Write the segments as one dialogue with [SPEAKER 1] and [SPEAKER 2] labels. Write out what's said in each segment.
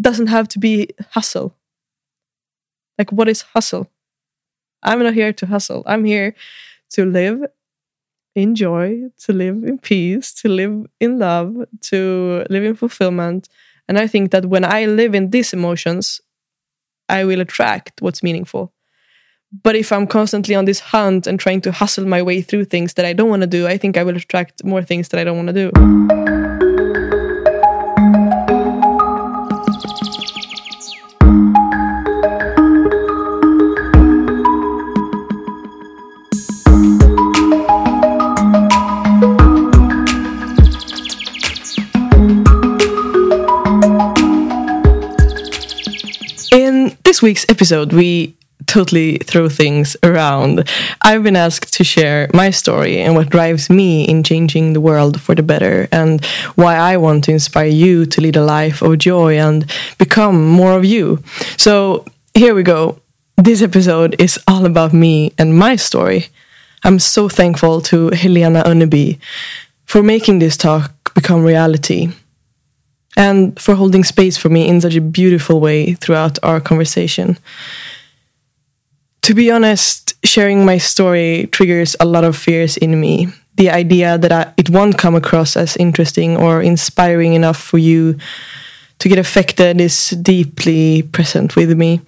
[SPEAKER 1] doesn't have to be hustle. Like, what is hustle? I'm not here to hustle. I'm here to live in joy, to live in peace, to live in love, to live in fulfillment. And I think that when I live in these emotions, I will attract what's meaningful. But if I'm constantly on this hunt and trying to hustle my way through things that I don't want to do, I think I will attract more things that I don't want to do. This week's episode, we totally throw things around. I've been asked to share my story and what drives me in changing the world for the better, and why I want to inspire you to lead a life of joy and become more of you. So, here we go. This episode is all about me and my story. I'm so thankful to Helena Unneby for making this talk become reality and for holding space for me in such a beautiful way throughout our conversation. To be honest, sharing my story triggers a lot of fears in me. The idea that I, it won't come across as interesting or inspiring enough for you to get affected is deeply present with me.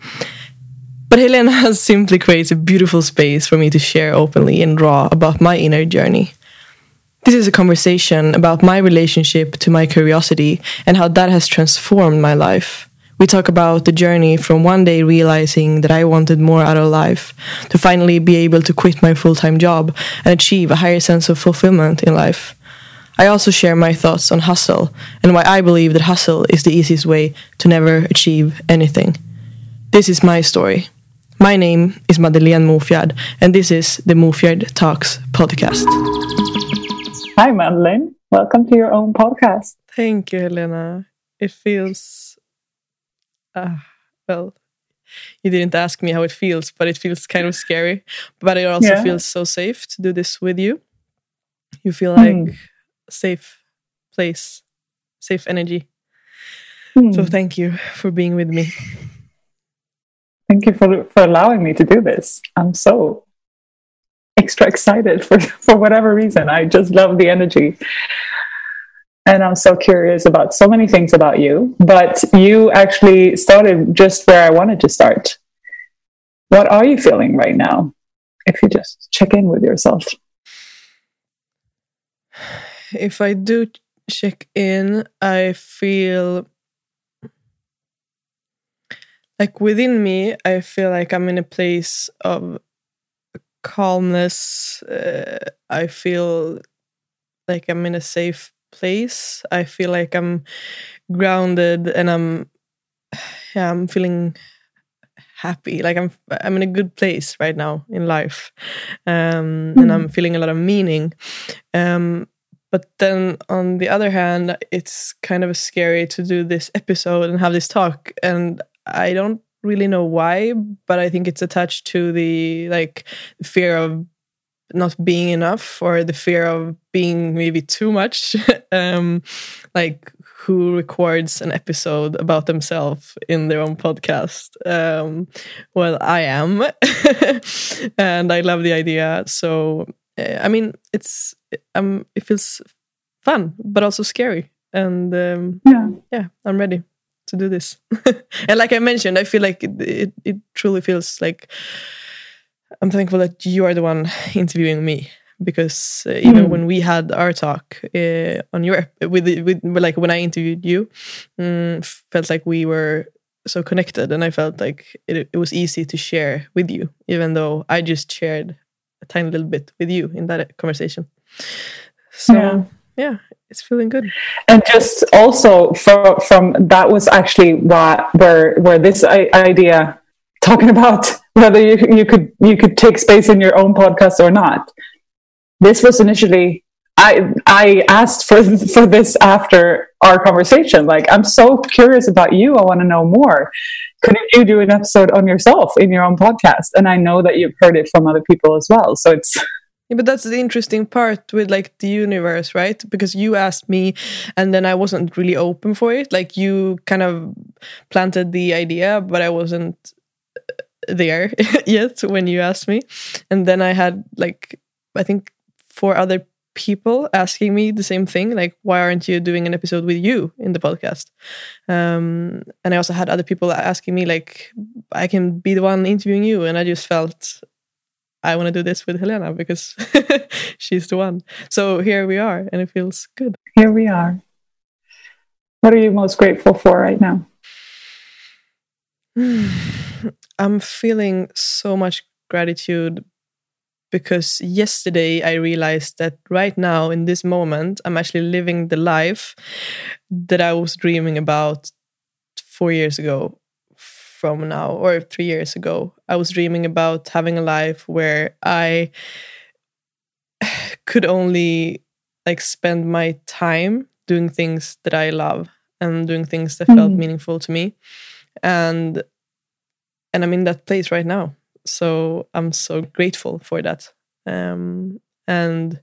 [SPEAKER 1] But Helena has simply creates a beautiful space for me to share openly and raw about my inner journey. This is a conversation about my relationship to my curiosity and how that has transformed my life. We talk about the journey from one day realizing that I wanted more out of life to finally be able to quit my full time job and achieve a higher sense of fulfillment in life. I also share my thoughts on hustle and why I believe that hustle is the easiest way to never achieve anything. This is my story. My name is Madeleine Mofjard, and this is the Mofjard Talks podcast.
[SPEAKER 2] Hi, Madeleine. Welcome to your own podcast.
[SPEAKER 1] Thank you, Helena. It feels, uh, well, you didn't ask me how it feels, but it feels kind of scary. But it also
[SPEAKER 2] Yeah.
[SPEAKER 1] feels so safe to do this with you. You feel like a safe place, safe energy.
[SPEAKER 2] Hmm.
[SPEAKER 1] So thank you for being with me.
[SPEAKER 2] Thank you for, for allowing me to do this. I'm so extra excited for, for whatever reason. I just love the energy. And I'm so curious about so many things about you. But you actually started just where I wanted to start. What are you feeling right now? If you just check in with yourself.
[SPEAKER 1] If I do check in, I feel like within me, I feel like I'm in a place of calmness. Uh, I feel like I'm in a safe place. I feel like I'm grounded and I'm yeah, I'm feeling happy. Like I'm I'm in a good place right now in life. Um and I'm feeling a lot of meaning. Um but then on the other hand, it's kind of scary to do this episode and have this talk and I don't really know why, but I think it's attached to the like fear of not being enough or the fear of being maybe too much. um, like who records an episode about themselves in their own podcast? Um, well, I am, and I love the idea. So, uh, I mean, it's um, it feels fun, but also scary, and um,
[SPEAKER 2] Yeah.
[SPEAKER 1] yeah, I'm ready to do this. and like I mentioned, I feel like it, it, it truly feels like I'm thankful that you are the one interviewing me because uh, even
[SPEAKER 2] Mm.
[SPEAKER 1] when we had our talk uh, on Europe with with like when I interviewed you, mm, felt like we were so connected, and I felt like it, it was easy to share with you, even though I just shared a tiny little bit with you in that conversation. So
[SPEAKER 2] Yeah.
[SPEAKER 1] yeah, it's feeling good.
[SPEAKER 2] and just also for, from that was actually why where where this idea talking about whether you you could you could take space in your own podcast or not. This was initially i i asked for for this after our conversation. Like i'm so curious about you. I want to know more. Couldn't you do an episode on yourself in your own podcast? And i know that you've heard it from other people as well. So it's
[SPEAKER 1] Yeah, but that's the interesting part with like the universe, right? Because you asked me and then I wasn't really open for it. Like you kind of planted the idea, but I wasn't there yet when you asked me. And then I had like I think four other people asking me the same thing like why aren't you doing an episode with you in the podcast um, and i also had other people asking me like i can be the one interviewing you and i just felt i want to do this with helena because she's the one. So here we are and it feels good.
[SPEAKER 2] Here we are. What are you most grateful for right now?
[SPEAKER 1] I'm feeling so much gratitude because yesterday I realized that right now, in this moment, I'm actually living the life that I was dreaming about four years ago from now, or three years ago. I was dreaming about having a life where I could only like spend my time doing things that I love and doing things that mm. felt meaningful to me. And and I'm in that place right now so I'm so grateful for that. Um, and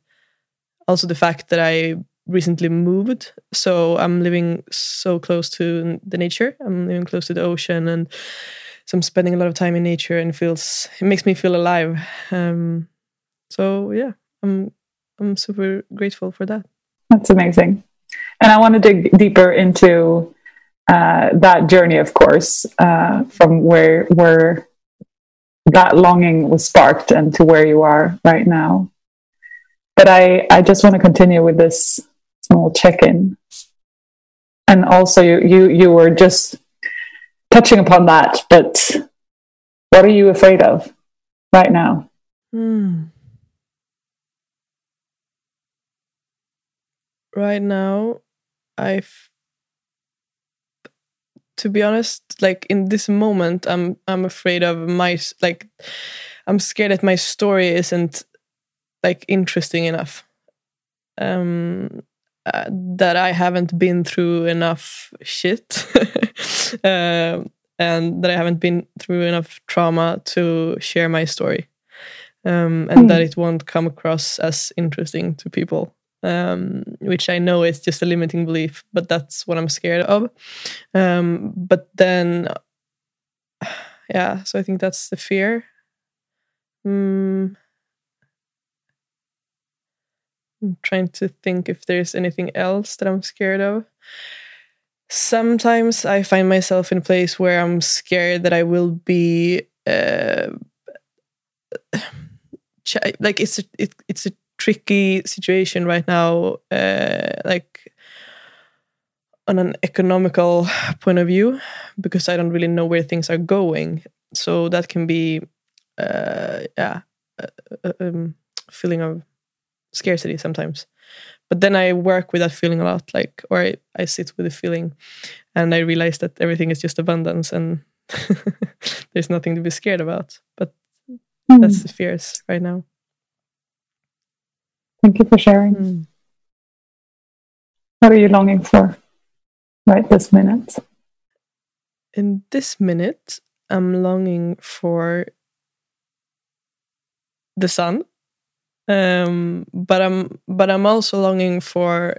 [SPEAKER 1] also the fact that I recently moved, so I'm living so close to the nature. I'm living close to the ocean, and so I'm spending a lot of time in nature, and feels it makes me feel alive. Um, so yeah, I'm I'm super grateful for that.
[SPEAKER 2] That's amazing, and I want to dig deeper into uh, that journey, of course, uh, from where where that longing was sparked and to where you are right now. But I, I just want to continue with this small check-in. And also you, you, you were just touching upon that, but what are you afraid of right now?
[SPEAKER 1] Hmm. Right now, I've to be honest like in this moment i'm i'm afraid of my like i'm scared that my story isn't like interesting enough um uh, that i haven't been through enough shit uh, and that i haven't been through enough trauma to share my story um, and mm. that it won't come across as interesting to people um, which I know is just a limiting belief, but that's what I'm scared of. Um, but then, yeah, so I think that's the fear. Mm, I'm trying to think if there's anything else that I'm scared of. Sometimes I find myself in a place where I'm scared that I will be. Uh, like it's a, it, it's a tricky situation right now, uh, like on an economical point of view, because I don't really know where things are going. So that can be, uh, yeah, a, a um, feeling of scarcity sometimes. But then I work with that feeling a lot, like, or I, I sit with the feeling, and I realize that everything is just abundance and there's nothing to be scared about. But mm. that's the fears right now.
[SPEAKER 2] Thank you for sharing. Mm. What are you longing for right this minute?
[SPEAKER 1] In this minute, I'm longing for the sun. Um, but I'm but I'm also longing for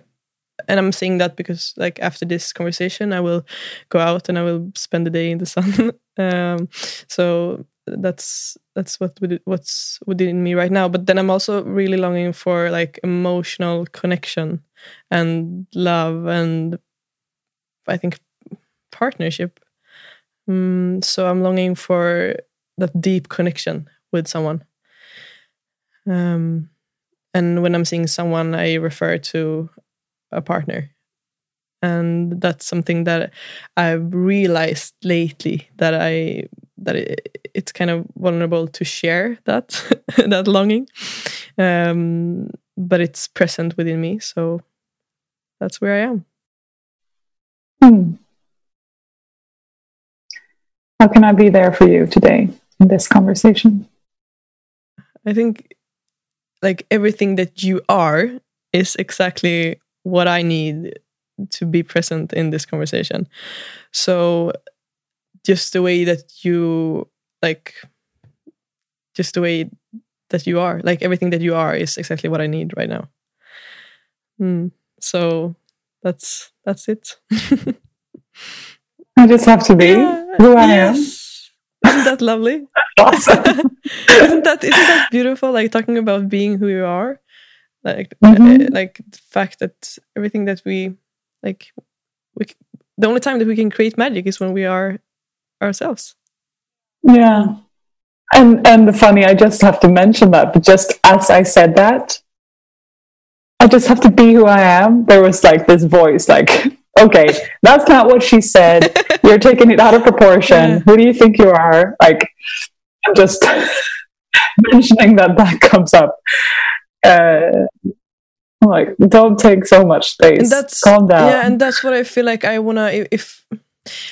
[SPEAKER 1] and I'm saying that because like after this conversation I will go out and I will spend the day in the sun. um, so that's that's what what's within me right now. But then i'm also really longing for like emotional connection and love and i think partnership. Um, so i'm longing for that deep connection with someone um, and when i'm seeing someone i refer to a partner. And that's something that i've realized lately that i that it, it's kind of vulnerable to share that that longing. Um, but it's present within me so that's where i am.
[SPEAKER 2] Hmm. how can i be there for you today in this conversation?
[SPEAKER 1] I think like everything that you are is exactly what i need to be present in this conversation so just the way that you like just the way that you are like everything that you are is exactly what i need right now mm. so that's that's it
[SPEAKER 2] I just have to be
[SPEAKER 1] Yeah,
[SPEAKER 2] who I
[SPEAKER 1] yes. Isn't that lovely?
[SPEAKER 2] Awesome.
[SPEAKER 1] isn't that isn't that beautiful? Like talking about being who you are, like
[SPEAKER 2] Mhm.
[SPEAKER 1] uh, like the fact that everything that we like, we the only time that we can create magic is when we are ourselves.
[SPEAKER 2] Yeah. And and the funny, I just have to mention that, but just as I said that, I just have to be who I am. There was like this voice, like, okay, that's not what she said. You're taking it out of proportion.
[SPEAKER 1] Yeah.
[SPEAKER 2] Who do you think you are? Like, I'm just mentioning that that comes up. Uh, like, don't take so much space.
[SPEAKER 1] And that's
[SPEAKER 2] Calm down.
[SPEAKER 1] yeah, and that's what I feel like I wanna if.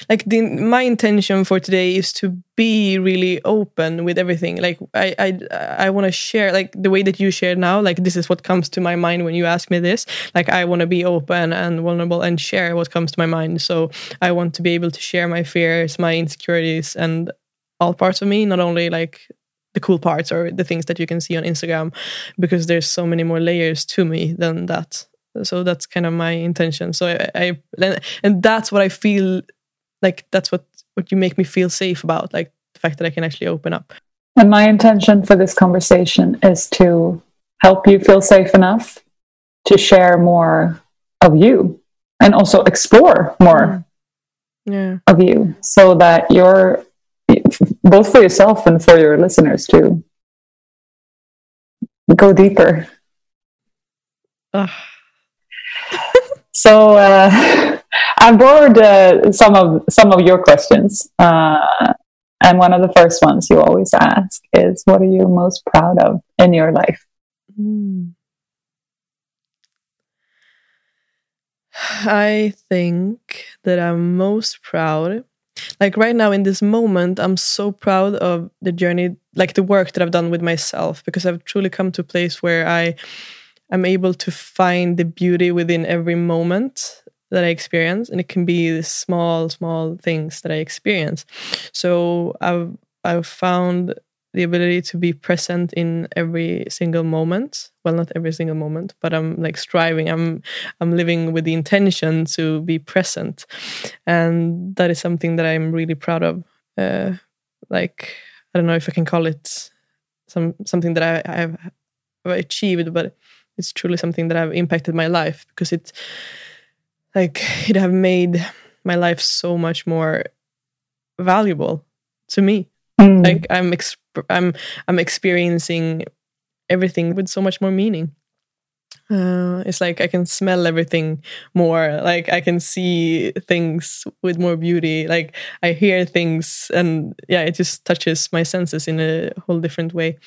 [SPEAKER 1] Like the my intention for today is to be really open with everything. Like i i i want to share like the way that you share now like this is what comes to my mind when you ask me this. Like i want to be open and vulnerable and share what comes to my mind. So i want to be able to share my fears my insecurities and all parts of me not only like the cool parts or the things that you can see on instagram because there's so many more layers to me than that. So that's kind of my intention. So i, I and that's what i feel like that's what what you make me feel safe about like the fact that i can actually open up.
[SPEAKER 2] And my intention for this conversation is to help you feel safe enough to share more of you and also explore more
[SPEAKER 1] yeah.
[SPEAKER 2] of you so that you're both for yourself and for your listeners to go deeper. So uh, I borrowed uh, some of some of your questions, uh, and one of the first ones you always ask is, "What are you most proud of in your life?"
[SPEAKER 1] Mm. I think that I'm most proud. Like right now in this moment, I'm so proud of the journey, like the work that I've done with myself, because I've truly come to a place where I am able to find the beauty within every moment that I experience, and it can be the small, small things that I experience. So I've I've found the ability to be present in every single moment. Well not every single moment but i'm like striving. I'm i'm living with the intention to be present. And that is something that i'm really proud of. Uh like i don't know if i can call it some something that i have achieved but it's truly something that i've impacted my life because it like it have made my life so much more valuable to me.
[SPEAKER 2] Mm.
[SPEAKER 1] like i'm exp- i'm i'm experiencing everything with so much more meaning. Uh, it's like i can smell everything more. Like i can see things with more beauty. Like i hear things and yeah it just touches my senses in a whole different way.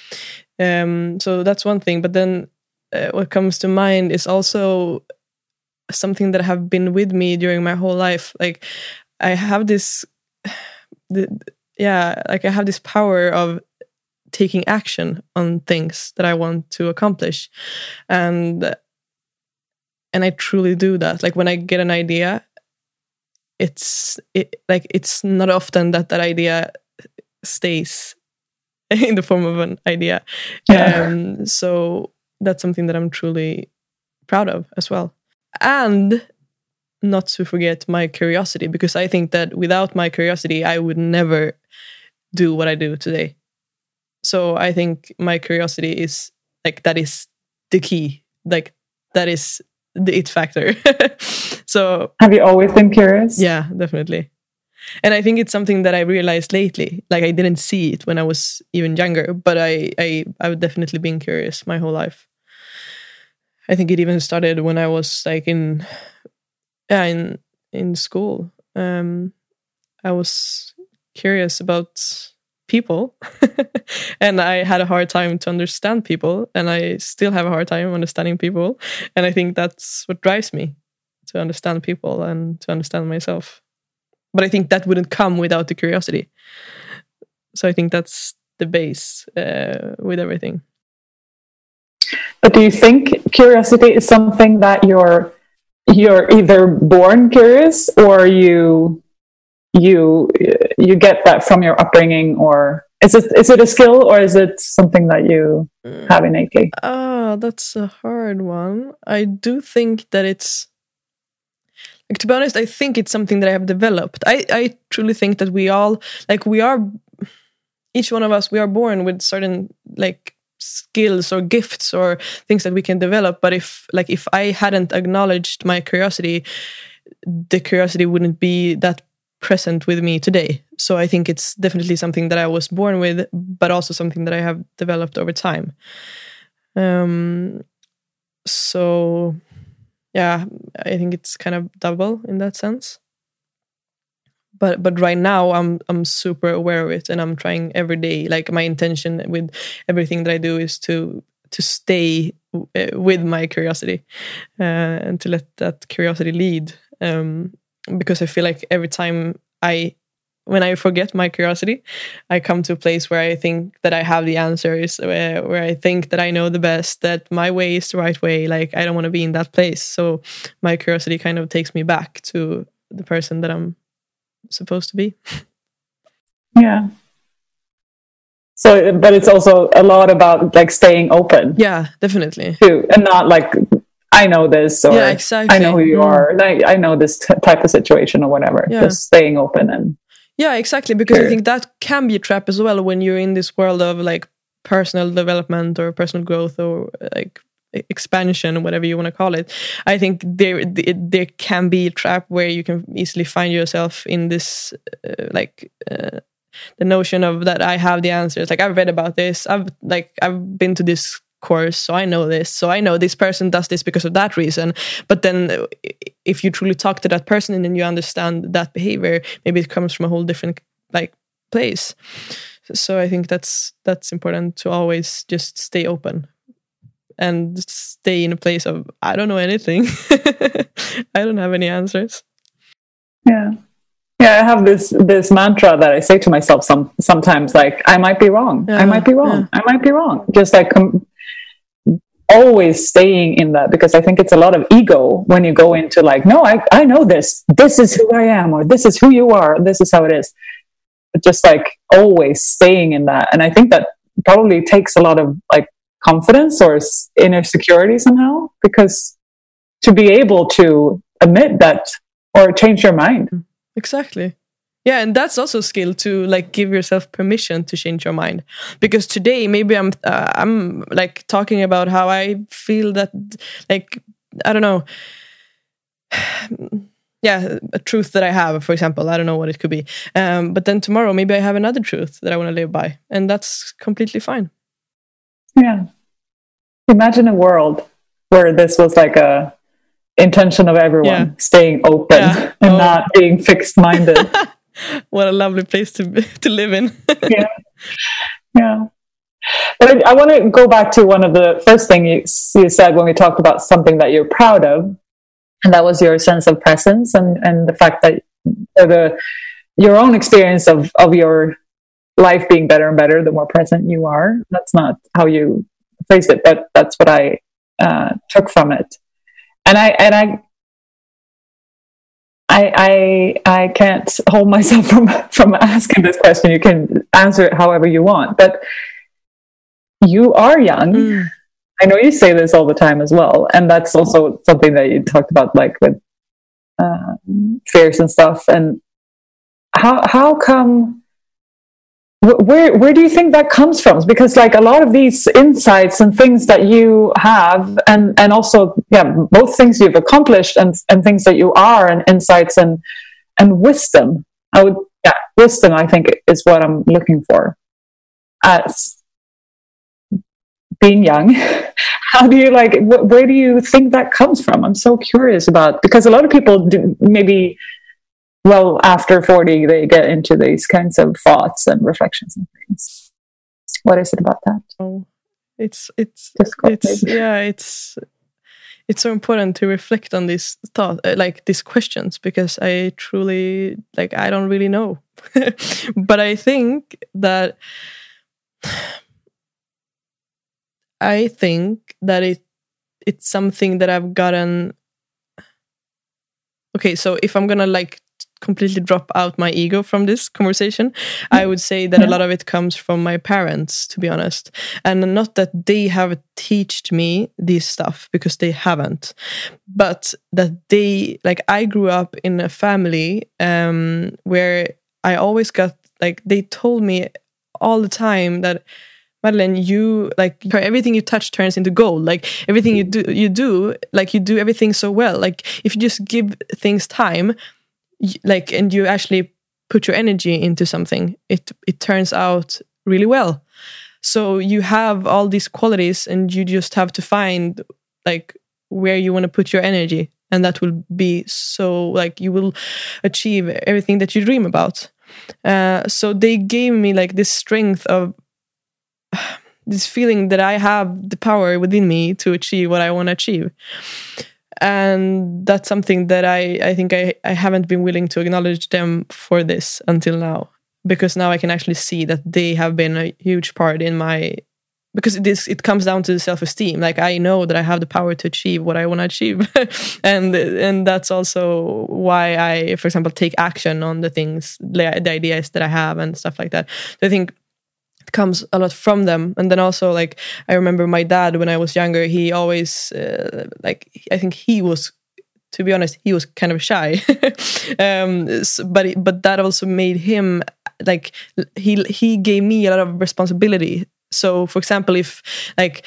[SPEAKER 1] Um so that's one thing. But then uh, what comes to mind is also something that have been with me during my whole life. Like i have this the, yeah like i have this power of taking action on things that i want to accomplish. And and i truly do that. Like when i get an idea it's it like it's not often that that idea stays in the form of an idea.
[SPEAKER 2] Yeah.
[SPEAKER 1] um so that's something that i'm truly proud of as well and not to forget my curiosity because I think that without my curiosity, I would never do what I do today. So I think my curiosity is like that is the key, like that is the it factor. so
[SPEAKER 2] Have you always been curious?
[SPEAKER 1] yeah, definitely. And I think it's something that I realized lately. Like I didn't see it when I was even younger, but I I I've definitely been curious my whole life. I think it even started when I was like in yeah, in in school. Um I was curious about people and I had a hard time to understand people and I still have a hard time understanding people and I think that's what drives me to understand people and to understand myself. But I think that wouldn't come without the curiosity. So I think that's the base uh, with everything.
[SPEAKER 2] But do you think curiosity is something that you're you're either born curious or you you you get that from your upbringing or is it is it a skill or is it something that you have innately?
[SPEAKER 1] Ah, that's a hard one. I do think that it's like to be honest i think it's something that i have developed i i truly think that we all like we are each one of us we are born with certain like skills or gifts or things that we can develop. But if like if i hadn't acknowledged my curiosity the curiosity wouldn't be that present with me today. So i think it's definitely something that i was born with but also something that i have developed over time. Um so yeah i think it's kind of double in that sense but but right now i'm i'm super aware of it and i'm trying every day. Like my intention with everything that i do is to to stay uh, with my curiosity uh, and to let that curiosity lead um, because i feel like every time i when i forget my curiosity i come to a place where i think that i have the answers where, where i think that i know the best that my way is the right way like i don't want to be in that place. So my curiosity kind of takes me back to the person that i'm supposed to be.
[SPEAKER 2] Yeah. So, but it's also a lot about like staying open.
[SPEAKER 1] Yeah, definitely.
[SPEAKER 2] Too, and not like I know this or
[SPEAKER 1] yeah, exactly.
[SPEAKER 2] I know who you mm. are. I, I know this t- type of situation or whatever. Yeah. Just staying open and.
[SPEAKER 1] Yeah, exactly. Because sure. I think that can be a trap as well when you're in this world of like personal development or personal growth or like expansion, whatever you want to call it. I think there there can be a trap where you can easily find yourself in this uh, like. Uh, the notion of that I have the answers. Like I've read about this. I've like I've been to this course, so I know this. So I know this person does this because of that reason. But then, if you truly talk to that person and then you understand that behavior, maybe it comes from a whole different like place. So I think that's that's important to always just stay open and stay in a place of I don't know anything. I don't have any answers.
[SPEAKER 2] Yeah. Yeah, I have this this mantra that I say to myself some sometimes like I might be wrong. Yeah, I might be wrong. Yeah. I might be wrong. Just like um, always staying in that because I think it's a lot of ego when you go into like no, I I know this. This is who I am or this is who you are. This is how it is. But just like always staying in that and I think that probably takes a lot of like confidence or inner security somehow? Because to be able to admit that or change your mind.
[SPEAKER 1] Exactly. Yeah and that's also a skill to like give yourself permission to change your mind. Because today maybe i'm uh, i'm like talking about how i feel that like i don't know. Yeah a truth that i have for example i don't know what it could be. Um, but then tomorrow maybe i have another truth that i want to live by and that's completely fine.
[SPEAKER 2] Yeah Imagine a world where this was like a intention of everyone yeah. staying open yeah. and oh. not being fixed minded.
[SPEAKER 1] what a lovely place to to live in.
[SPEAKER 2] yeah, yeah. But I, I, want to go back to one of the first things you, you said when we talked about something that you're proud of, and that was your sense of presence and and the fact that uh, the your own experience of of your life being better and better the more present you are. That's not how you phrased it, but that's what I uh, took from it. And I and I, I I I can't hold myself from from asking this question. You can answer it however you want, but you are young. Mm. I know you say this all the time as well, and that's also something that you talked about, like with uh, fears and stuff. And how how come where where do you think that comes from? Because like a lot of these insights and things that you have and and also yeah both things you've accomplished and and things that you are and insights and and wisdom. I would yeah wisdom i think is what i'm looking for. As being young how do you like wh- where do you think that comes from? I'm so curious about because a lot of people do, maybe well after 40 they get into these kinds of thoughts and reflections and things. What is it about that?
[SPEAKER 1] Oh it's it's Difficult, it's maybe. yeah it's it's so important to reflect on these thoughts uh, like these questions because i truly like i don't really know. But i think that i think that it it's something that i've gotten okay so if i'm gonna like completely drop out my ego from this conversation, I would say that a lot of it comes from my parents, to be honest. And not that they have taught me this stuff because they haven't, but that they, like, I grew up in a family um, where I always got, like, they told me all the time that Madeleine, you like everything you touch turns into gold. Like everything you do, you do like you do everything so well. Like if you just give things time, like and you actually put your energy into something, it it turns out really well. So you have all these qualities, and you just have to find like where you want to put your energy, and that will be so like you will achieve everything that you dream about. Uh, so they gave me like this strength of this feeling that I have the power within me to achieve what I want to achieve. And that's something that I, I think I, I haven't been willing to acknowledge them for this until now. Because now I can actually see that they have been a huge part in my because this it comes down to the self-esteem. Like i know that i have the power to achieve what i want to achieve. And and that's also why i for example take action on the things the ideas that i have and stuff like that. So i think comes a lot from them. And then also like i remember my dad when i was younger he always uh, like i think he was to be honest he was kind of shy. Um, so, but but that also made him like he he gave me a lot of responsibility. So for example if like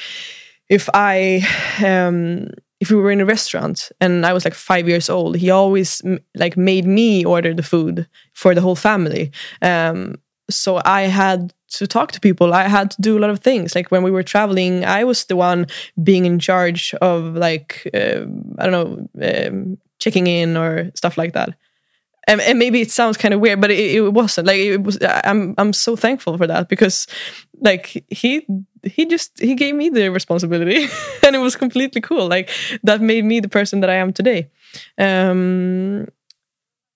[SPEAKER 1] if i um if we were in a restaurant and I was like five years old, he always like made me order the food for the whole family. Um, so I had to talk to people. I had to do a lot of things. Like when we were traveling, I was the one being in charge of like uh, I don't know um, checking in or stuff like that. And, and maybe it sounds kind of weird, but it, it, wasn't. Like it was. I'm I'm so thankful for that because like he he just he gave me the responsibility and it was completely cool. Like that made me the person that I am today. Um,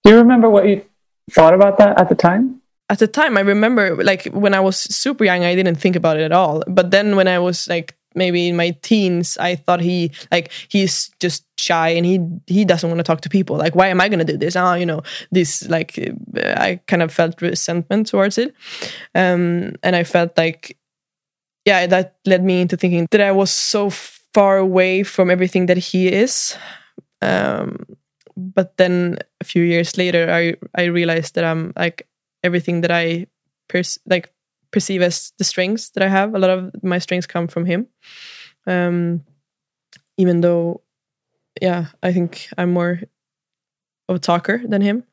[SPEAKER 2] do you remember what you thought about that at the time?
[SPEAKER 1] At the time i remember like when i was super young i didn't think about it at all. But then when i was like maybe in my teens i thought he like he's just shy and he he doesn't want to talk to people. Like why am i going to do this? Ah you know this like i kind of felt resentment towards it. Um and i felt like yeah that led me into thinking that i was so far away from everything that he is. Um but then a few years later i i realized that i'm like everything that I like perceive as the strengths that I have. A lot of my strengths come from him. Um, even though, yeah, I think I'm more of a talker than him.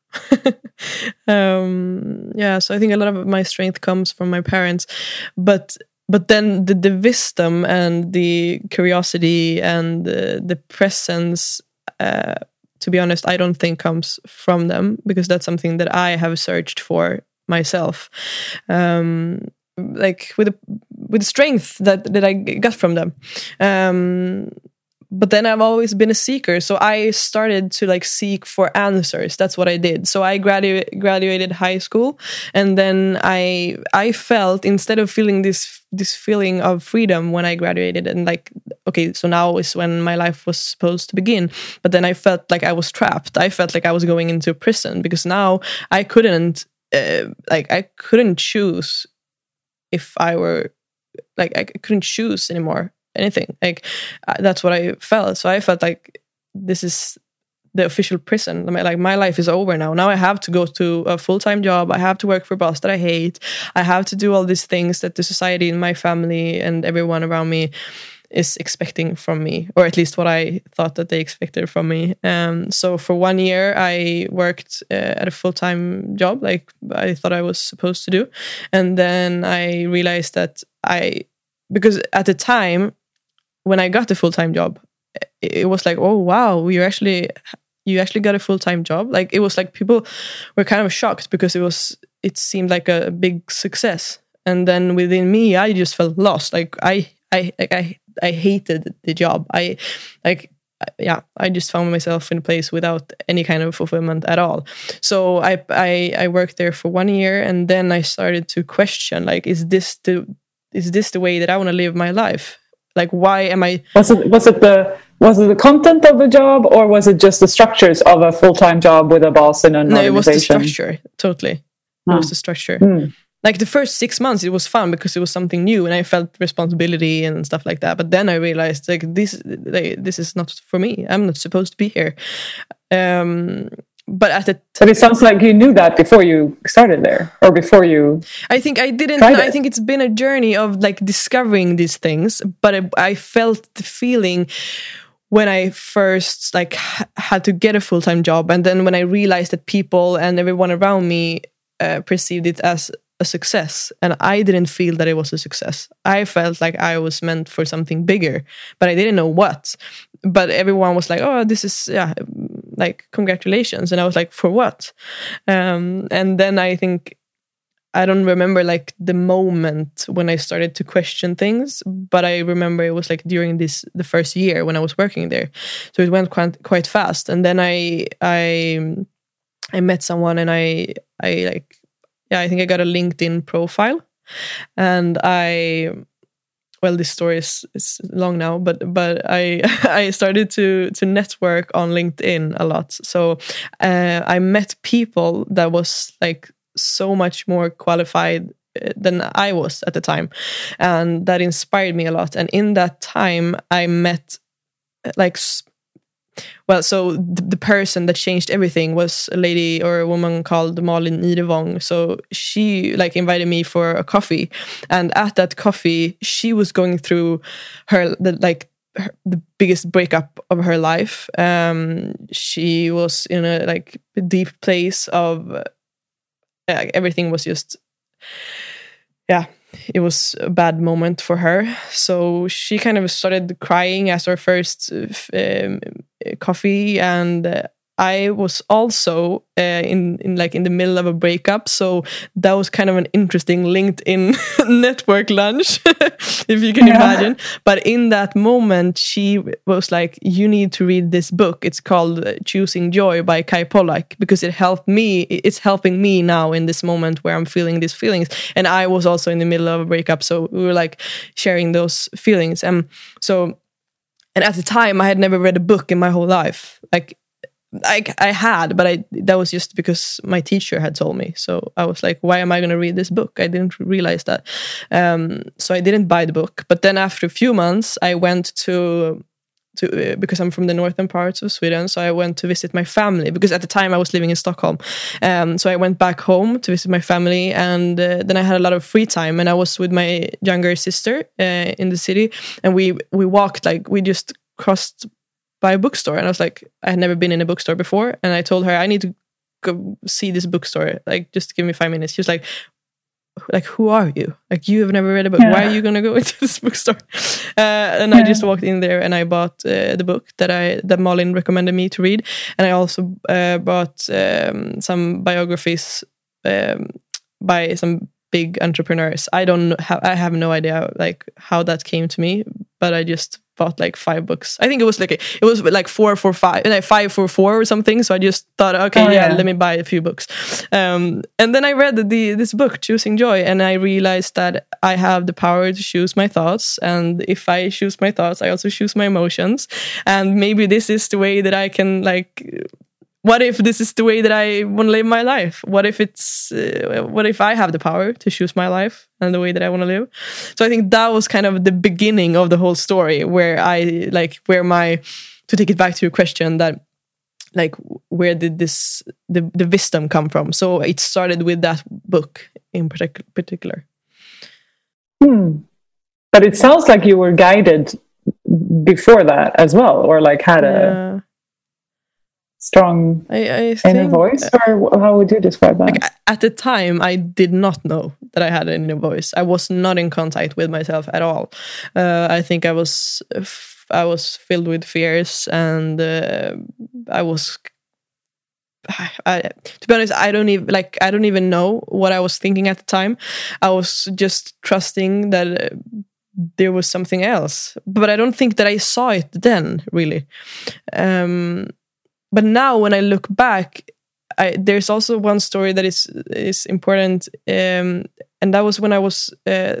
[SPEAKER 1] um, yeah, so I think a lot of my strength comes from my parents, but but then the, the wisdom and the curiosity and the, the presence uh, to be honest, I don't think comes from them because that's something that I have searched for myself. Um, like with the, with the strength that that I got from them. Um, but then I've always been a seeker, so I started to like seek for answers. That's what I did. So I gradu- graduated high school, and then I I felt instead of feeling this this feeling of freedom when I graduated, and like okay, so now is when my life was supposed to begin. But then I felt like I was trapped. I felt like I was going into prison because now I couldn't uh, like I couldn't choose if I were like I couldn't choose anymore anything. Like that's what I felt. So I felt like this is the official prison. Like my life is over now. Now I have to go to a full time job. I have to work for a boss that I hate. I have to do all these things that the society and my family and everyone around me is expecting from me, or at least what I thought that they expected from me. Um, so for one year, I worked uh, at a full time job, like I thought I was supposed to do, and then I realized that I, because at the time when I got the full time job, it was like, oh wow, you actually you actually got a full time job. Like it was like people were kind of shocked because it was it seemed like a big success. And then within me, I just felt lost. Like I I like I I hated the job. I like yeah, I just found myself in a place without any kind of fulfillment at all. So I I I worked there for one year, and then I started to question like, is this the is this the way that I want to live my life? Like, why am I?
[SPEAKER 2] Was it was it the was it the content of the job or was it just the structures of a full-time job with a boss and an
[SPEAKER 1] no, it was the structure. Totally, it
[SPEAKER 2] Ah.
[SPEAKER 1] was the structure.
[SPEAKER 2] Hmm.
[SPEAKER 1] Like the first six months, it was fun because it was something new, and I felt responsibility and stuff like that. But then I realized like this, like, this is not for me. I'm not supposed to be here. Um, but at the
[SPEAKER 2] But it sounds like you knew that before you started there, or before you.
[SPEAKER 1] I think I didn't. I think it's been a journey of like discovering these things, but I, I felt the feeling when I first like h- had to get a full time job, and then when I realized that people and everyone around me uh, perceived it as a success, and I didn't feel that it was a success. I felt like I was meant for something bigger, but I didn't know what. But everyone was like, "Oh, this is yeah." Like congratulations, and I was like, "For what?" Um, and then I think I don't remember like the moment when I started to question things, but I remember it was like during this the first year when I was working there. So it went quite quite fast, and then I I I met someone and I I like yeah I think I got a LinkedIn profile, and I well this story is, is long now but but i i started to to network on linkedin a lot. So uh, i met people that was like so much more qualified uh, than i was at the time and that inspired me a lot. And in that time i met like well so the, the person that changed everything was a lady or a woman called Malin Nidevong so she like invited me for a coffee. And at that coffee she was going through her the like her, the biggest breakup of her life. Um she was in a like deep place of uh, everything was just yeah it was a bad moment for her. So she kind of started crying as her first uh, um, coffee and uh, I was also uh, in in like in the middle of a breakup, so that was kind of an interesting LinkedIn network lunch, if you can
[SPEAKER 2] Yeah.
[SPEAKER 1] imagine. But in that moment, she was like, "You need to read this book. It's called uh, Choosing Joy by Kay Pollak because it helped me. It's helping me now in this moment where I'm feeling these feelings." And I was also in the middle of a breakup, so we were like sharing those feelings. And so and at the time i had never read a book in my whole life. Like I, I had but i that was just because my teacher had told me. So i was like why am i going to read this book? I didn't realize that. Um, so i didn't buy the book. But then after a few months i went to to uh, because i'm from the northern parts of sweden so i went to visit my family because at the time i was living in stockholm. Um, so i went back home to visit my family and uh, then i had a lot of free time and i was with my younger sister uh, in the city and we we walked like we just crossed by a bookstore and i was like i had never been in a bookstore before and i told her i need to go see this bookstore like just give me five minutes. She was like like who are you? Like you have never read a book. Why are you going to go into this bookstore? Uh, and i just walked in there and i bought uh, the book that i that Malin recommended me to read. And i also uh, bought um, some biographies um, by some big entrepreneurs. I don't know how i have no idea like how that came to me but i just bought like five books. I think it was like it was like four for five like five for four or something. So i just thought okay
[SPEAKER 2] Oh,
[SPEAKER 1] yeah,
[SPEAKER 2] yeah.
[SPEAKER 1] let me buy a few books. Um, and then i read the this book choosing joy and i realized that i have the power to choose my thoughts. And if i choose my thoughts i also choose my emotions. And maybe this is the way that i can like what if this is the way that I want to live my life? What if it's uh, what if I have the power to choose my life and the way that I want to live? So I think that was kind of the beginning of the whole story, where I like where my to take it back to your question that like where did this the the wisdom come from? So it started with that book in partic- particular.
[SPEAKER 2] Hmm. But it sounds like you were guided before that as well, or like had a
[SPEAKER 1] Uh,
[SPEAKER 2] strong
[SPEAKER 1] I, I
[SPEAKER 2] inner voice, or how would you describe that?
[SPEAKER 1] like, at the time i did not know that i had an inner voice. I was not in contact with myself at all. Uh, i think i was I was filled with fears and uh, i was I, to be honest i don't even like i don't even know what i was thinking at the time. I was just trusting that uh, there was something else. But i don't think that i saw it then really. Um but now when i look back I, there's also one story that is is important, um, and that was when I was, uh,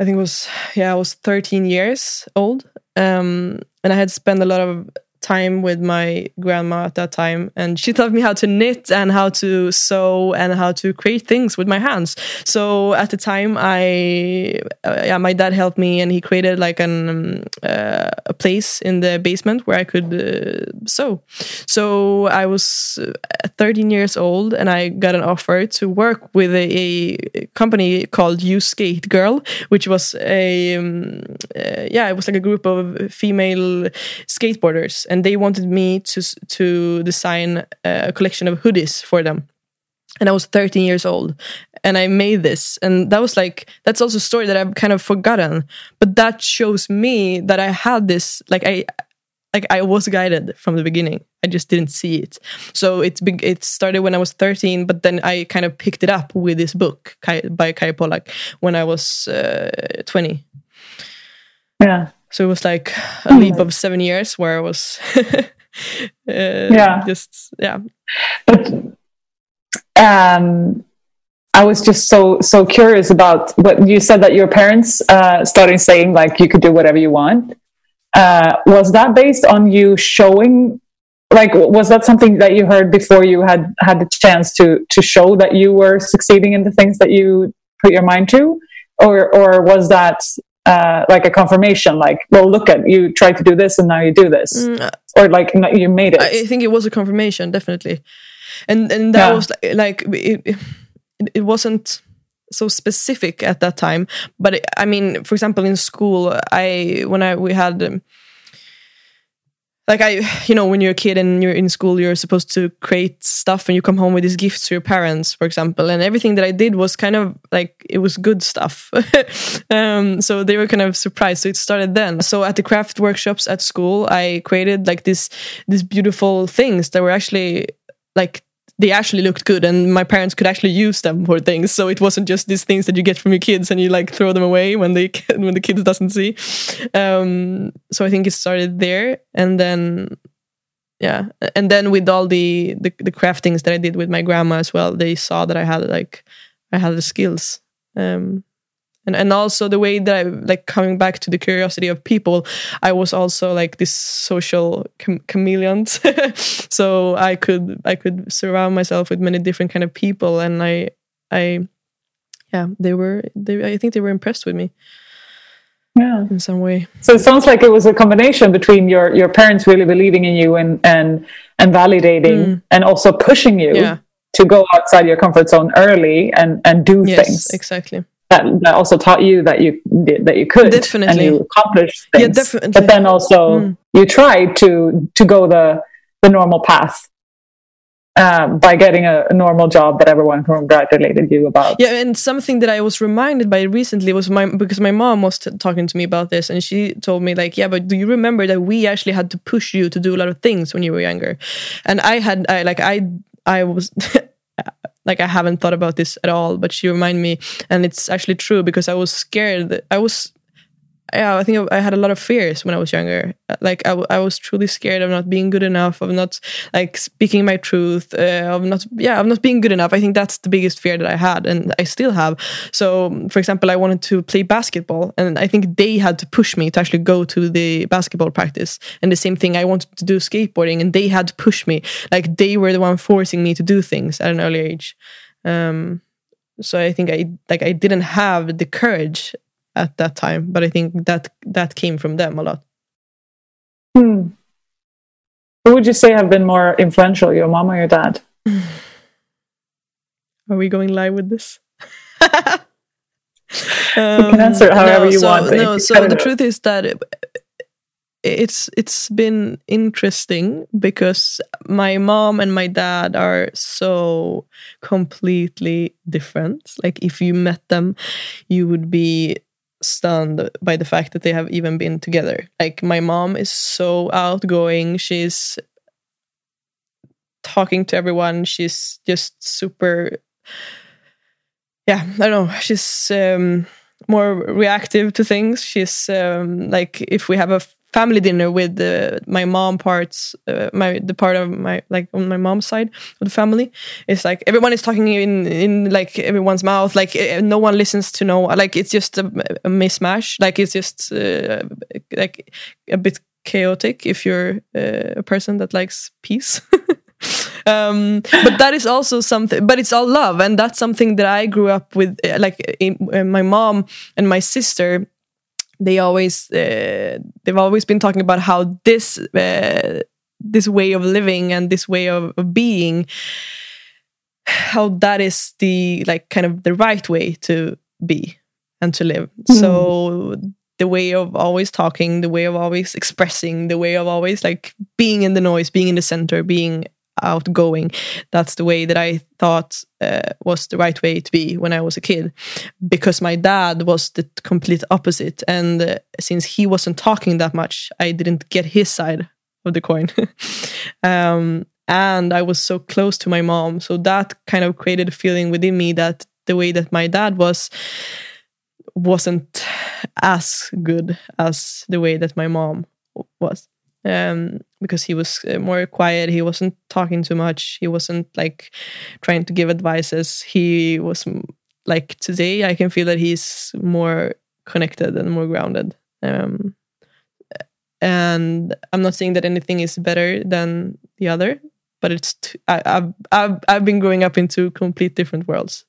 [SPEAKER 1] I think it was yeah, I was 13 years old, um, and I had spent a lot of time with my grandma at that time and she taught me how to knit and how to sew and how to create things with my hands. So at the time i uh, yeah my dad helped me and he created like an um, uh, a place in the basement where i could uh, sew. So i was uh, 13 years old and i got an offer to work with a, a company called you skate girl which was a um, uh, yeah it was like a group of female skateboarders and they wanted me to to design a collection of hoodies for them. And I was 13 years old and I made this and that was like that's also a story that I've kind of forgotten but that shows me that I had this like I like I was guided from the beginning. I just didn't see it. So it it started when I was 13 but then I kind of picked it up with this book by Kay Pollak when I was uh, 20
[SPEAKER 2] yeah
[SPEAKER 1] so it was like a hmm. leap of seven years where I was, uh,
[SPEAKER 2] yeah,
[SPEAKER 1] just yeah.
[SPEAKER 2] But um, I was just so so curious about what you said that your parents uh, started saying like you could do whatever you want. Uh, was that based on you showing? Like, was that something that you heard before you had had the chance to to show that you were succeeding in the things that you put your mind to, or or was that uh, like a confirmation like well look at you tried to do this and now you do this. Mm, uh, or like you made it.
[SPEAKER 1] I think it was a confirmation definitely. And and that yeah. was like, like it, it wasn't so specific at that time. But it, i mean for example in school i when i we had um, like I, you know, when you're a kid and you're in school, you're supposed to create stuff and you come home with these gifts to your parents, for example. And everything that I did was kind of like, it was good stuff. um, so they were kind of surprised. So it started then. So at the craft workshops at school, I created like this, these beautiful things that were actually like they actually looked good and my parents could actually use them for things. So it wasn't just these things that you get from your kids and you like throw them away when they when the kids doesn't see. Um, so i think it started there and then yeah and then with all the, the the craftings that i did with my grandma as well they saw that i had like i had the skills. Um, and and also the way that I like coming back to the curiosity of people, I was also like this social chame- chameleon, so I could I could surround myself with many different kind of people, and I I yeah they were they I think they were impressed with me.
[SPEAKER 2] Yeah.
[SPEAKER 1] In some way.
[SPEAKER 2] So it sounds like it was a combination between your your parents really believing in you and and and validating mm. and also pushing you yeah. to go outside your comfort zone early and and do
[SPEAKER 1] yes,
[SPEAKER 2] things.
[SPEAKER 1] exactly
[SPEAKER 2] that, that also taught you that you that you could
[SPEAKER 1] definitely
[SPEAKER 2] and you accomplished things.
[SPEAKER 1] Yeah, definitely.
[SPEAKER 2] But then also mm. you tried to to go the the normal path um, by getting a, a, normal job that everyone congratulated you about.
[SPEAKER 1] Yeah, and something that I was reminded by recently was my because my mom was t- talking to me about this, and she told me like, yeah, but do you remember that we actually had to push you to do a lot of things when you were younger? And I had, I like, I I was like I haven't thought about this at all, but she reminded me, and it's actually true because I was scared. I was yeah, I think I had a lot of fears when I was younger. Like I, I was truly scared of not being good enough, of not like speaking my truth, uh, of not yeah, of not being good enough. I think that's the biggest fear that I had, and I still have. So, for example, I wanted to play basketball, and I think they had to push me to actually go to the basketball practice. And the same thing, I wanted to do skateboarding, and they had to push me. Like they were the one forcing me to do things at an early age. Um, so I think I like I didn't have the courage at that time. But I think that that came from them a lot.
[SPEAKER 2] Hmm. Who would you say have been more influential, your mom or your dad?
[SPEAKER 1] Are we going live with this?
[SPEAKER 2] um, you can answer however
[SPEAKER 1] no,
[SPEAKER 2] you
[SPEAKER 1] so,
[SPEAKER 2] want.
[SPEAKER 1] No, so the truth is that it, it's it's been interesting because my mom and my dad are so completely different. Like if you met them, you would be stunned by the fact that they have even been together. Like my mom is so outgoing. She's talking to everyone. She's just super yeah, I don't know. She's um more reactive to things. She's um like if we have a family dinner with the, my mom parts, uh, my the part of my like on my mom's side of the family. It's like everyone is talking in in like everyone's mouth. Like uh, no one listens to no. Like it's just a, a mismatch. Like it's just uh, like a bit chaotic if you're uh, a person that likes peace. um, but that is also something. But it's all love, and that's something that I grew up with. uh, Like in, uh, my mom and my sister, they always uh, they've always been talking about how this uh, this way of living and this way of, of being how that is the like kind of the right way to be and to live. So the way of always talking the way of always expressing the way of always like being in the noise being in the center being outgoing. That's the way that i thought uh, was the right way to be when i was a kid because my dad was the complete opposite. And uh, since he wasn't talking that much i didn't get his side of the coin. Um, and i was so close to my mom. So that kind of created a feeling within me that the way that my dad was wasn't as good as the way that my mom was um, because he was uh, more quiet. He wasn't talking too much. He wasn't like trying to give advices. He was like today i can feel that he's more connected and more grounded. Um, and i'm not saying that anything is better than the other but it's t- I, I've, I've i've been growing up into complete different worlds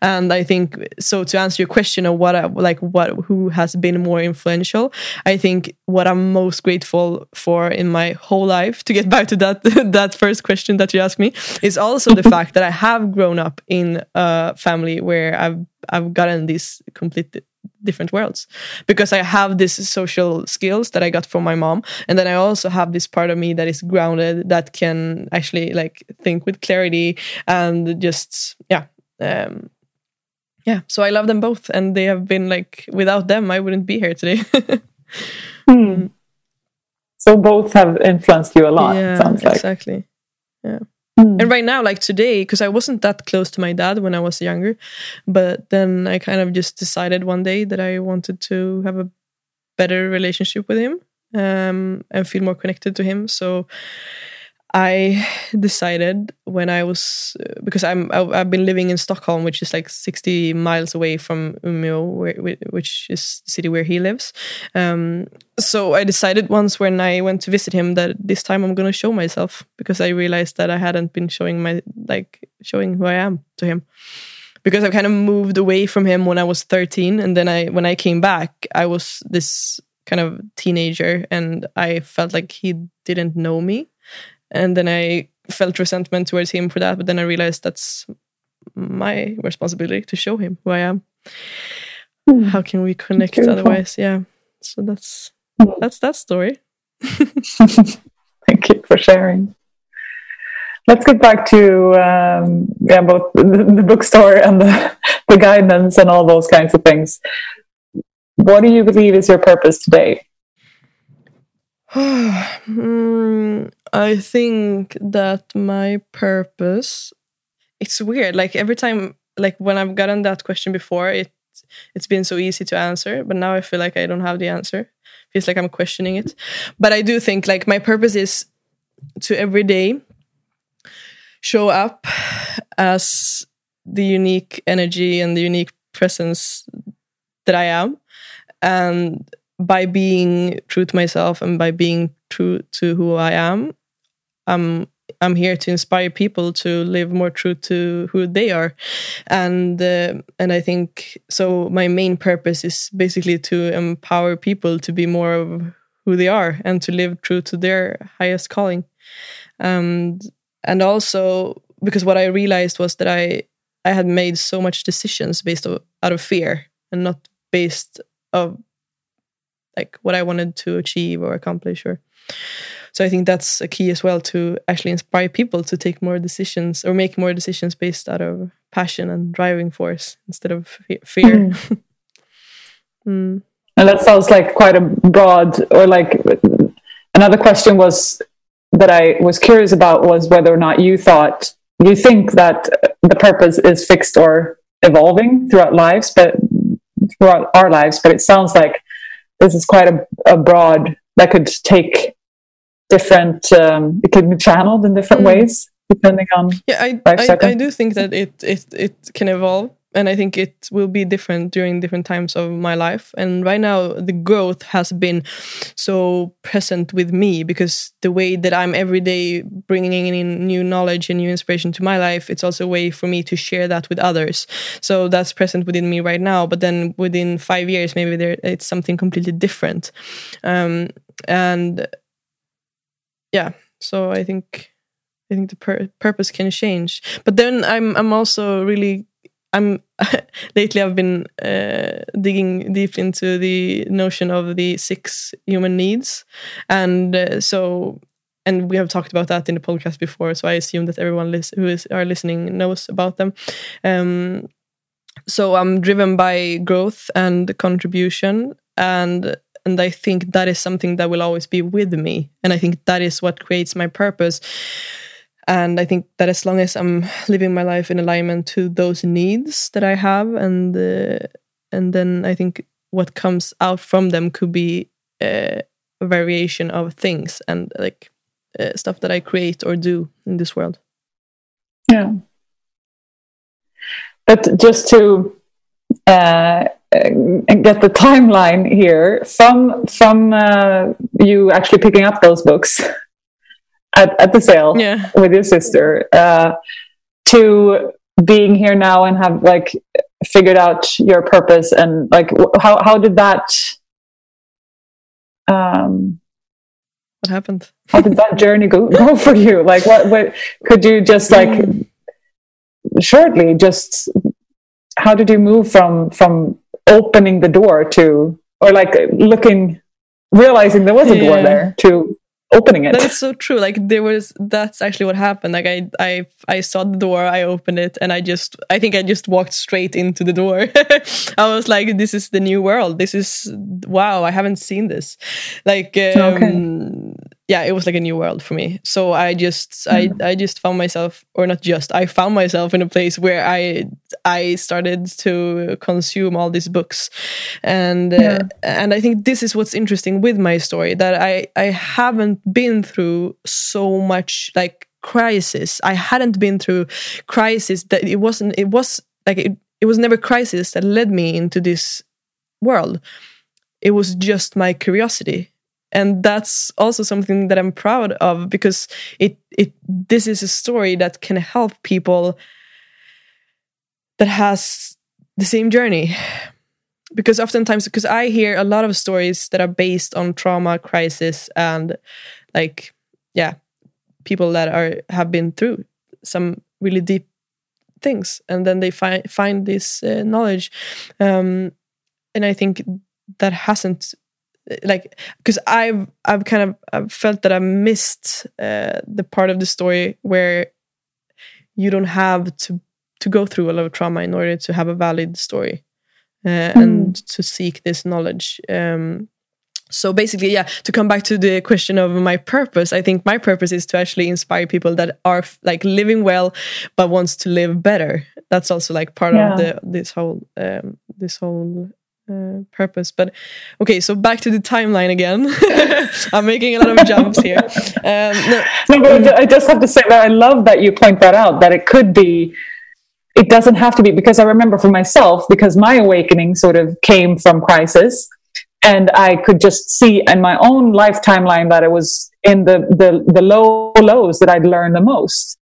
[SPEAKER 1] and i think so to answer your question of what I, like what who has been more influential i think what i'm most grateful for in my whole life to get back to that that first question that you asked me is also the fact that i have grown up in a family where i've i've gotten these complete different worlds because I have these social skills that I got from my mom, and then I also have this part of me that is grounded that can actually like think with clarity and just yeah. Um, yeah, so I love them both, and they have been like without them, I wouldn't be here today.
[SPEAKER 2] Hmm. So both have influenced you a lot.
[SPEAKER 1] yeah,
[SPEAKER 2] sounds like.
[SPEAKER 1] exactly. Yeah.
[SPEAKER 2] Hmm.
[SPEAKER 1] And right now, like today, because I wasn't that close to my dad when I was younger, but then I kind of just decided one day that I wanted to have a better relationship with him um, and feel more connected to him. So I decided when I was uh, because I'm I've been living in Stockholm, which is like 60 miles away from Umeå, which is the city where he lives. Um, so I decided once when I went to visit him that this time I'm gonna show myself because I realized that I hadn't been showing my like showing who I am to him because I kind of moved away from him when I was 13 and then I when I came back I was this kind of teenager and I felt like he didn't know me and then I felt resentment towards him for that but then I realized that's my responsibility to show him who I am
[SPEAKER 2] Hmm.
[SPEAKER 1] how can we connect otherwise yeah so that's
[SPEAKER 2] Hmm.
[SPEAKER 1] that's that story
[SPEAKER 2] Thank you for sharing. Let's get back to um, yeah, both the, the bookstore and the, the guidance and all those kinds of things. What do you believe is your purpose today?
[SPEAKER 1] Hmm, I think that my purpose it's weird like every time like when I've gotten that question before it it's been so easy to answer but now I feel like I don't have the answer. Feels like I'm questioning it. But I do think like my purpose is to every day show up as the unique energy and the unique presence that I am. And by being true to myself and by being true to who I am, I'm I'm here to inspire people to live more true to who they are, and uh, and I think so. My main purpose is basically to empower people to be more of who they are and to live true to their highest calling, and and also because what I realized was that I I had made so much decisions based of, out of fear and not based of like what I wanted to achieve or accomplish or so I think that's a key as well to actually inspire people to take more decisions or make more decisions based out of passion and driving force instead of fe- fear. Mm.
[SPEAKER 2] And that sounds like quite a broad, or like another question was that I was curious about was whether or not you thought, you think that the purpose is fixed or evolving throughout lives, but throughout our lives, but it sounds like this is quite a, a broad that could take different, um, it can be channeled in different
[SPEAKER 1] Mm.
[SPEAKER 2] ways depending on.
[SPEAKER 1] Yeah, I, I. I do think that it, it it can evolve and I think it will be different during different times of my life. And right now, the growth has been so present with me because the way that I'm every day bringing in new knowledge and new inspiration to my life, it's also a way for me to share that with others. So that's present within me right now. But then within five years, maybe there it's something completely different. Um, and yeah, so I think I think the pur- purpose can change. But then I'm I'm also really I'm lately I've been uh, digging deep into the notion of the six human needs, and uh, so and we have talked about that in the podcast before. So I assume that everyone who is are listening knows about them. Um, so I'm driven by growth and contribution, and and I think that is something that will always be with me, and I think that is what creates my purpose. And i think that as long as i'm living my life in alignment to those needs that i have and uh, and then i think what comes out from them could be uh, a variation of things and like uh, stuff that i create or do in this world.
[SPEAKER 2] Yeah. But just to uh, get the timeline here from from uh, you actually picking up those books at, at the sale
[SPEAKER 1] yeah.
[SPEAKER 2] with your sister uh, to being here now and have like figured out your purpose and like how how did that um
[SPEAKER 1] what happened
[SPEAKER 2] how did that journey go, go for you like what what could you just like mm. shortly just how did you move from from opening the door to or like looking realizing there was a yeah. door there to opening it.
[SPEAKER 1] That's so true. Like there was that's actually what happened. Like I I I saw the door, I opened it, and I just I think I just walked straight into the door. I was like, this is the new world. This is wow. I haven't seen this. Like um, okay yeah, it was like a new world for me. So I just mm. I I just found myself or not just I found myself in a place where I I started to consume all these books. And uh, yeah. uh, and I think this is what's interesting with my story that I I haven't been through so much like crisis. I hadn't been through crisis that it wasn't it was like it, it was never crisis that led me into this world. It was just my curiosity and that's also something that I'm proud of because it it this is a story that can help people that has the same journey. Because oftentimes because I hear a lot of stories that are based on trauma crisis and like yeah people that are have been through some really deep things. And then they find find this uh, knowledge. Um and I think that hasn't like because I've I've kind of I've felt that I missed uh, the part of the story where you don't have to to go through a lot of trauma in order to have a valid story uh, mm. and to seek this knowledge. Um, so basically, yeah, to come back to the question of my purpose, I think my purpose is to actually inspire people that are like living well but wants to live better. That's also like part yeah. of the this whole um, this whole uh, purpose. But okay, so back to the timeline again. I'm making a lot of jumps here. Um,
[SPEAKER 2] no. no, but I just have to say that I love that you point that out. That it could be. It doesn't have to be because I remember for myself because my awakening sort of came from crisis, and I could just see in my own life timeline that it was in the the the low lows that I'd learned the most.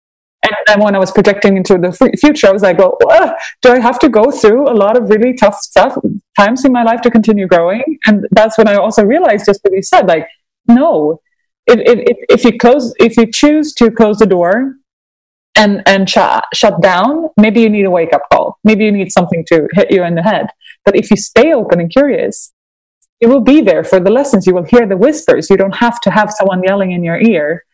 [SPEAKER 2] And then when I was projecting into the future, I was like, well, uh, do I have to go through a lot of really tough stuff times in my life to continue growing? And that's when I also realized, just what you said, like, no, if, if, if you close, if you choose to close the door and, and shut, shut down, maybe you need a wake up call. Maybe you need something to hit you in the head. But if you stay open and curious, you will be there for the lessons. You will hear the whispers. You don't have to have someone yelling in your ear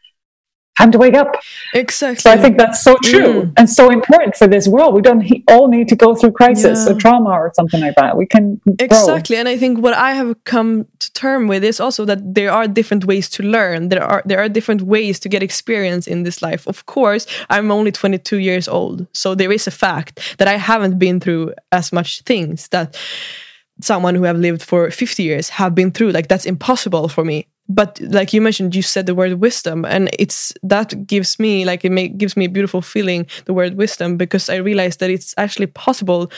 [SPEAKER 2] time to wake up.
[SPEAKER 1] Exactly.
[SPEAKER 2] So I think that's so true mm. and so important for this world. We don't he- all need to go through crisis yeah. or trauma or something like that. We can
[SPEAKER 1] exactly.
[SPEAKER 2] Grow.
[SPEAKER 1] And I think what I have come to term with is also that there are different ways to learn. There are there are different ways to get experience in this life. Of course, I'm only 22 years old, so there is a fact that I haven't been through as much things that someone who have lived for 50 years have been through like that's impossible for me but like you mentioned you said the word wisdom and it's that gives me like it may, gives me a beautiful feeling the word wisdom because i realized that it's actually possible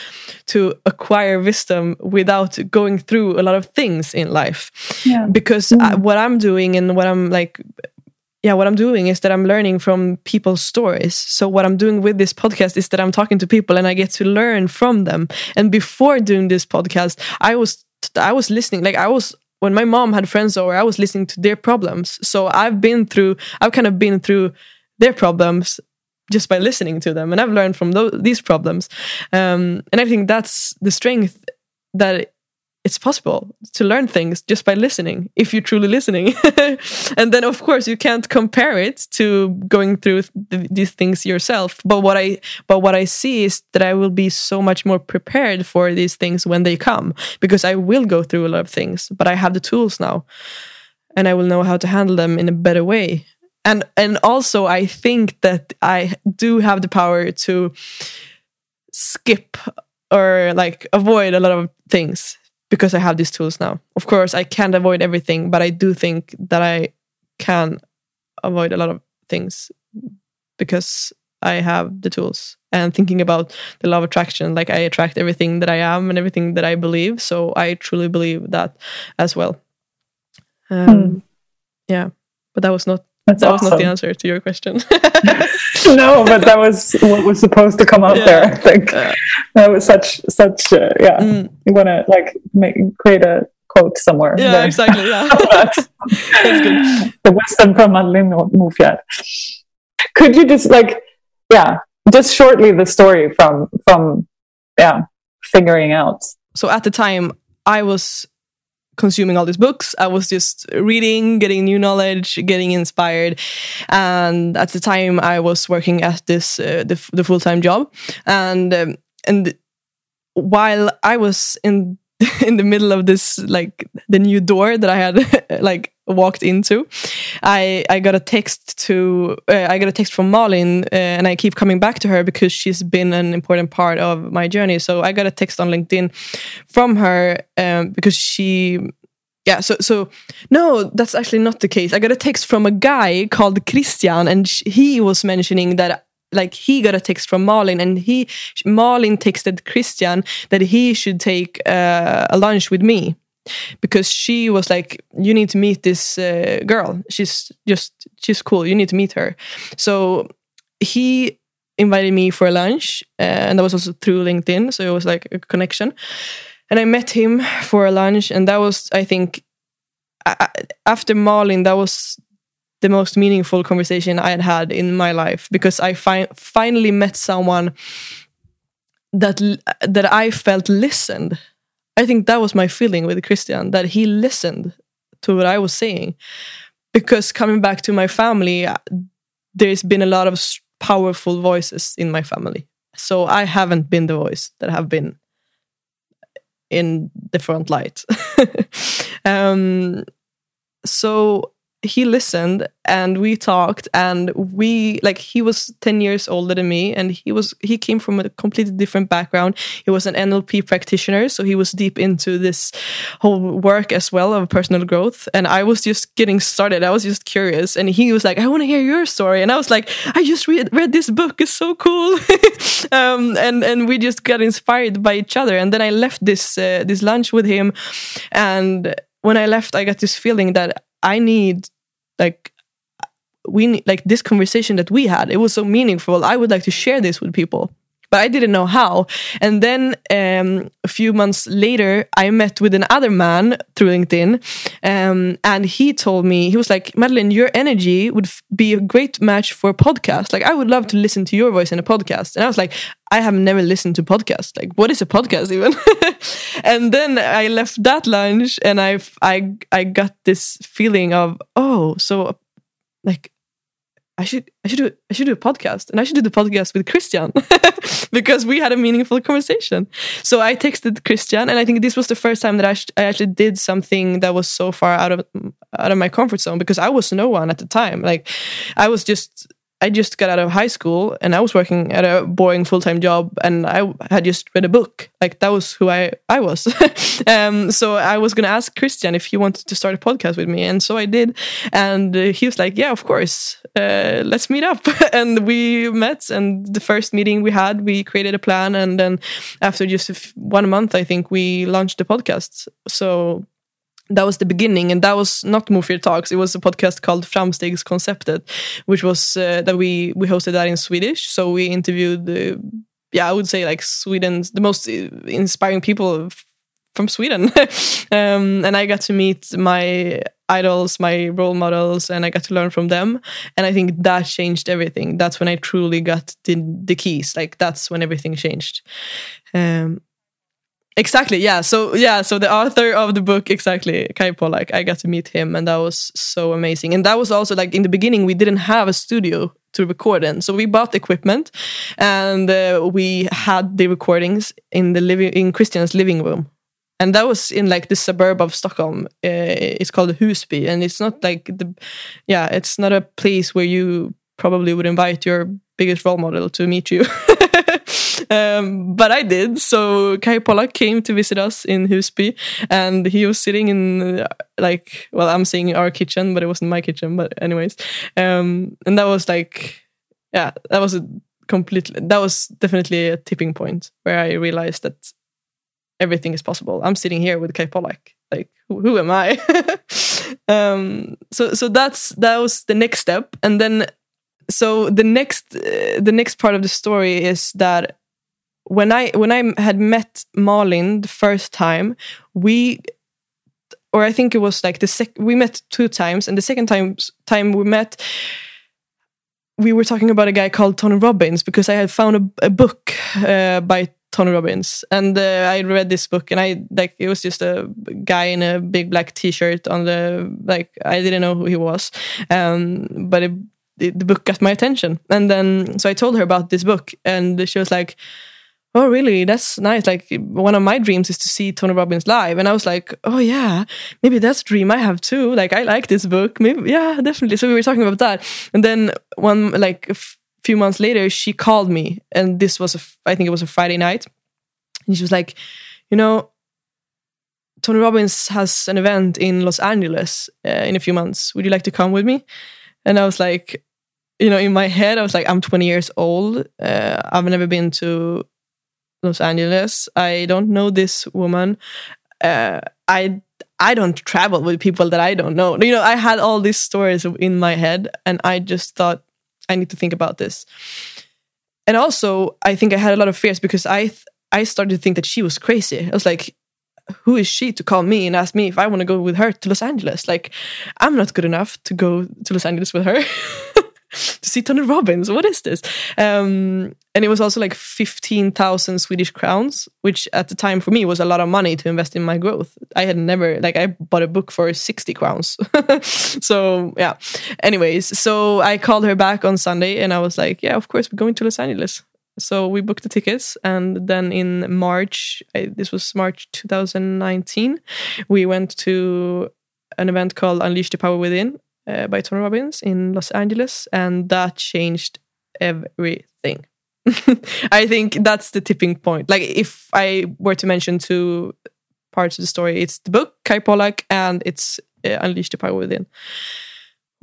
[SPEAKER 1] to acquire wisdom without going through a lot of things in life.
[SPEAKER 2] Yeah.
[SPEAKER 1] because I, what i'm doing and what i'm like yeah what i'm doing is that i'm learning from people's stories. So what i'm doing with this podcast is that i'm talking to people and i get to learn from them. And before doing this podcast i was i was listening like i was when my mom had friends over i was listening to their problems. So i've been through i've kind of been through their problems just by listening to them and i've learned from those, these problems. Um, and i think that's the strength that it's possible to learn things just by listening if you're truly listening. And then of course you can't compare it to going through th- these things yourself. But what i but what i see is that i will be so much more prepared for these things when they come because i will go through a lot of things but i have the tools now and i will know how to handle them in a better way. And and also i think that i do have the power to skip or like avoid a lot of things because I have these tools now. Of course, I can't avoid everything, but I do think that I can avoid a lot of things because I have the tools. And thinking about the law of attraction, like I attract everything that I am and everything that I believe. So I truly believe that as well. Um,
[SPEAKER 2] Hmm.
[SPEAKER 1] Yeah, but that was not
[SPEAKER 2] That's
[SPEAKER 1] that was not the answer to your question.
[SPEAKER 2] no, but that was what was supposed to come out
[SPEAKER 1] Yeah.
[SPEAKER 2] there. I think
[SPEAKER 1] Yeah.
[SPEAKER 2] that was such such. Uh, yeah,
[SPEAKER 1] Mm.
[SPEAKER 2] you want to like make create a quote somewhere.
[SPEAKER 1] yeah,
[SPEAKER 2] there.
[SPEAKER 1] exactly. Yeah,
[SPEAKER 2] That's
[SPEAKER 1] that's good.
[SPEAKER 2] the wisdom from Madeleine Moufiat. Could you just like, yeah, just shortly the story from from yeah figuring out.
[SPEAKER 1] so at the time i was consuming all these books. I was just reading getting new knowledge getting inspired. And at the time i was working at this uh, the, the full-time job. And um, and while i was in in the middle of this like the new door that i had like walked into i i got a text to uh, i got a text from malin uh, and i keep coming back to her because she's been an important part of my journey. So i got a text on linkedin from her um, because she yeah so so no that's actually not the case. I got a text from a guy called christian and he was mentioning that like he got a text from Malin and he Malin texted Christian that he should take uh, a lunch with me. Because she was like you need to meet this uh, girl. She's just she's cool. You need to meet her. So he invited me for a lunch uh, and that was also through linkedin so it was like a connection. And i met him for a lunch and that was i think after marlin that was the most meaningful conversation i had had in my life because i fi- finally met someone that that i felt listened I think that was my feeling with Christian that he listened to what I was saying. Because coming back to my family, uh, there's been a lot of powerful voices in my family. So I haven't been the voice that have been in the front light. um, so he listened and we talked and we like he was 10 years older than me and he was he came from a completely different background. He was an nlp practitioner so he was deep into this whole work as well of personal growth. And i was just getting started. I was just curious. And he was like i want to hear your story. And i was like i just read, read this book. It's so cool. Um, and and we just got inspired by each other. And then i left this uh, this lunch with him. And when i left i got this feeling that i need like we like this conversation that we had it was so meaningful. I would like to share this with people but i didn't know how. And then um, a few months later i met with another man through linkedin um, and he told me he was like Madeleine your energy would be a great match for a podcast. Like i would love to listen to your voice in a podcast. And i was like i have never listened to podcasts. Like what is a podcast even? And then i left that lunch and i i i got this feeling of oh so like I should I should do I should do a podcast and I should do the podcast with Christian because we had a meaningful conversation. So I texted Christian and I think this was the first time that I, I actually did something that was so far out of out of my comfort zone because I was no one at the time. Like I was just I just got out of high school and I was working at a boring full time job and I had just read a book. Like that was who I I was. um, so I was gonna ask Christian if he wanted to start a podcast with me, and so I did. And uh, he was like, "Yeah, of course, uh, let's meet up." and we met. And the first meeting we had, we created a plan, and then after just one month, I think we launched the podcast. So that was the beginning and that was not Mofir Talks. It was a podcast called Framstegskonceptet which was uh, that we we hosted that in Swedish. So we interviewed uh, yeah I would say like Sweden's the most uh, inspiring people from Sweden. Um, and I got to meet my idols my role models and I got to learn from them. And I think that changed everything. That's when I truly got the, the keys. Like that's when everything changed. Um, Exactly. Yeah. So yeah. So the author of the book, exactly, Kay Pollak. I got to meet him, and that was so amazing. And that was also like in the beginning, we didn't have a studio to record in, so we bought equipment, and uh, we had the recordings in the living in Christian's living room. And that was in like the suburb of Stockholm. Uh, it's called Husby, and it's not like the, yeah, it's not a place where you probably would invite your biggest role model to meet you. um, but I did. So Kay Pollak came to visit us in Husby, and he was sitting in uh, like, well, I'm saying our kitchen, but it wasn't my kitchen. But anyways, um, and that was like, yeah, that was a completely, that was definitely a tipping point where I realized that everything is possible. I'm sitting here with Kay Pollak. Like, who, who am I? um, so, so that's that was the next step, and then so the next uh, the next part of the story is that when I when I had met Malin the first time, we or I think it was like the sec we met two times, and the second time time we met, we were talking about a guy called Tony Robbins because I had found a, a book uh, by Tony Robbins, and uh, I read this book, and I like it was just a guy in a big black T-shirt on the like I didn't know who he was, um, but it, it, the book got my attention, and then so I told her about this book, and she was like oh really? That's nice. Like one of my dreams is to see tony robbins live. And i was like oh yeah maybe that's a dream i have too. Like i like this book. Maybe yeah definitely. So we were talking about that. And then one like a few months later she called me. And this was a, I think it was a friday night. And she was like you know tony robbins has an event in los angeles uh, in a few months. Would you like to come with me? And i was like you know in my head i was like i'm 20 years old. Uh, i've never been to Los Angeles. I don't know this woman. Uh, I I don't travel with people that I don't know. You know, I had all these stories in my head, and I just thought I need to think about this. And also, I think I had a lot of fears because I I started to think that she was crazy. I was like, who is she to call me and ask me if I want to go with her to Los Angeles? Like, I'm not good enough to go to Los Angeles with her. to see Tony Robbins. What is this? Um, and it was also like 15,000 Swedish crowns, which at the time for me was a lot of money to invest in my growth. I had never, like, I bought a book for 60 crowns. so, yeah. Anyways, so I called her back on Sunday and I was like, yeah, of course, we're going to Los Angeles. So we booked the tickets, and then in March, I, this was March 2019, we went to an event called Unleash the Power Within, uh, by Tony Robbins in Los Angeles, and that changed everything. I think that's the tipping point. Like, if I were to mention two parts of the story, it's the book Kay Pollak and it's uh, Unleash the Power Within.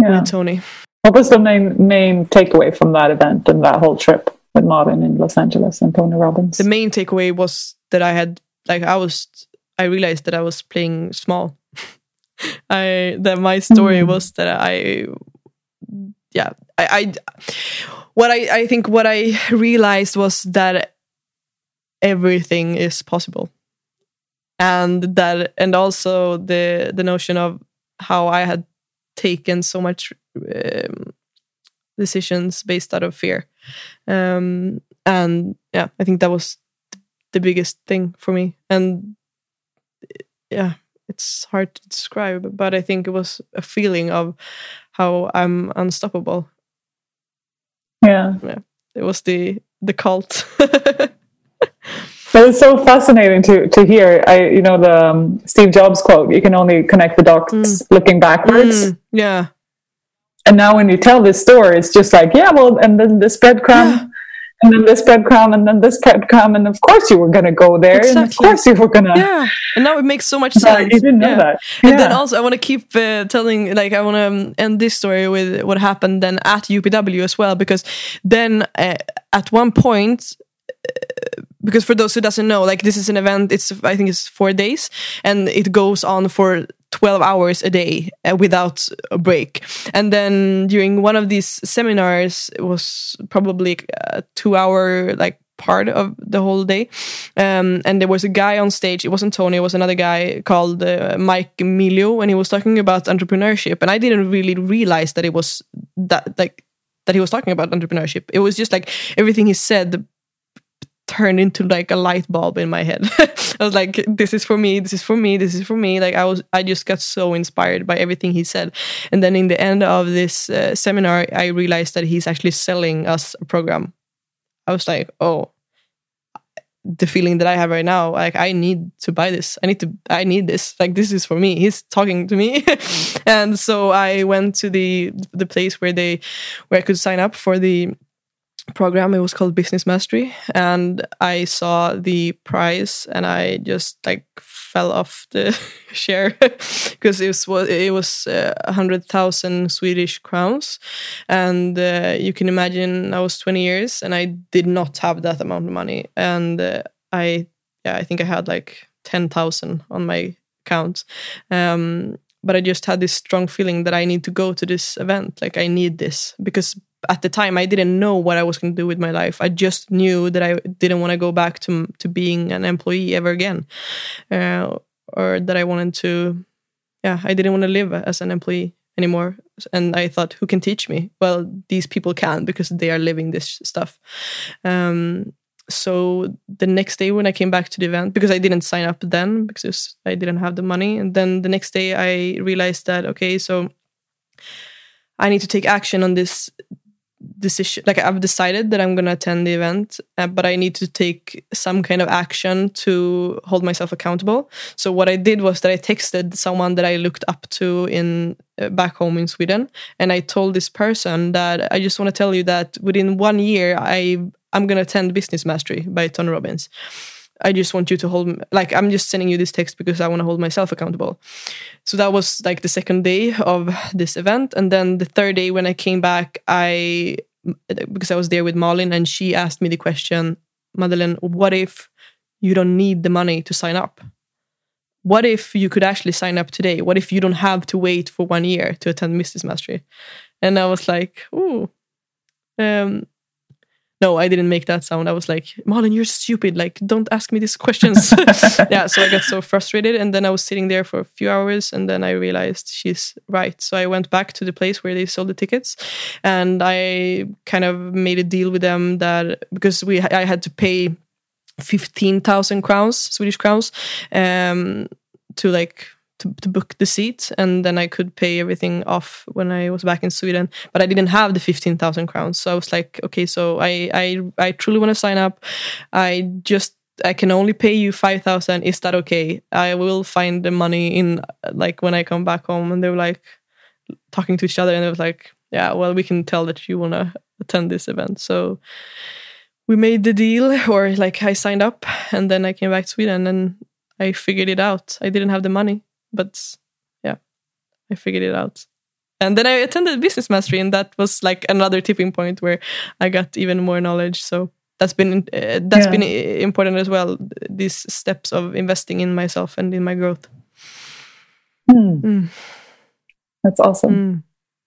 [SPEAKER 1] Yeah, Tony.
[SPEAKER 2] What was the main main takeaway from that event and that whole trip with Malin in Los Angeles and Tony Robbins?
[SPEAKER 1] The main takeaway was that I had like I was I realized that I was playing small I that my story mm. was that I yeah I, I what I I think what I realized was that everything is possible. And that and also the the notion of how I had taken so much um, decisions based out of fear. Um, and yeah I think that was the biggest thing for me. And yeah it's hard to describe, but I think it was a feeling of how I'm unstoppable.
[SPEAKER 2] Yeah.
[SPEAKER 1] Yeah. It was the the cult.
[SPEAKER 2] but it's so fascinating to to hear. I you know the um, Steve Jobs quote: "You can only connect the dots mm. looking backwards."
[SPEAKER 1] Mm, yeah.
[SPEAKER 2] and now when you tell this story, it's just like, yeah, well, and then this breadcrumb. Yeah. And then this breadcrumb, and then this breadcrumb, and of course you were going to go there, exactly. and of course you were going to.
[SPEAKER 1] Yeah, and now it makes so much sense.
[SPEAKER 2] you didn't know
[SPEAKER 1] yeah.
[SPEAKER 2] that.
[SPEAKER 1] Yeah. And then also, I want to keep uh, telling, like, I want to um, end this story with what happened then at UPW as well, because then uh, at one point, uh, because for those who doesn't know like this is an event it's i think it's four days and it goes on for 12 hours a day uh, without a break. And then during one of these seminars it was probably a two hour like part of the whole day. Um, and there was a guy on stage it wasn't tony it was another guy called uh, mike milio and he was talking about entrepreneurship. And i didn't really realize that it was that like that he was talking about entrepreneurship. It was just like everything he said turned into like a light bulb in my head. I was like, this is for me, this is for me, this is for me. Like I was, I just got so inspired by everything he said. And then in the end of this uh, seminar, I realized that he's actually selling us a program. I was like, oh, the feeling that I have right now, like I need to buy this. I need to, I need this. Like this is for me. He's talking to me, and so I went to the the place where they, where I could sign up for the program it was called business mastery and i saw the price and i just like fell off the share because it was it was uh, a uh, hundred thousand swedish crowns and uh, you can imagine i was 20 years and i did not have that amount of money and uh, i yeah i think i had like 10,000 on my account um, but i just had this strong feeling that i need to go to this event like i need this because at the time I didn't know what I was going to do with my life. I just knew that I didn't want to go back to to being an employee ever again, uh, or that I wanted to. Yeah, I didn't want to live as an employee anymore. And I thought, who can teach me? Well, these people can because they are living this stuff. Um, so the next day when I came back to the event, because I didn't sign up then because I didn't have the money, and then the next day I realized that okay, so I need to take action on this decision like i've decided that i'm going to attend the event uh, but i need to take some kind of action to hold myself accountable. So what i did was that i texted someone that i looked up to in uh, back home in sweden and i told this person that i just want to tell you that within one year i i'm going to attend business mastery by tony robbins I just want you to hold like I'm just sending you this text because I want to hold myself accountable. So that was like the second day of this event and then the third day when I came back I because I was there with Malin, and she asked me the question, Madeleine, what if you don't need the money to sign up? What if you could actually sign up today? What if you don't have to wait for one year to attend Business Mastery? And I was like, ooh, um, no, I didn't make that sound. I was like, Malin, you're stupid. Like, don't ask me these questions. yeah, so I got so frustrated. And then I was sitting there for a few hours and then I realized she's right. So I went back to the place where they sold the tickets and I kind of made a deal with them that because we I had to pay 15,000 crowns, Swedish crowns, um, to like to, to book the seat and then I could pay everything off when I was back in Sweden. But I didn't have the 15,000 crowns. So I was like, okay, so I, I, I truly want to sign up. I just, I can only pay you 5,000. Is that okay? I will find the money in like when I come back home. And they were like talking to each other and they was like, yeah, well, we can tell that you want to attend this event. So we made the deal or like I signed up and then I came back to Sweden and I figured it out. I didn't have the money but yeah, I figured it out. And then I attended business mastery, and that was like another tipping point where I got even more knowledge. So that's been uh, that's yeah. been important as well. These steps of investing in myself and in my growth.
[SPEAKER 2] Mm. Mm. That's awesome. Mm.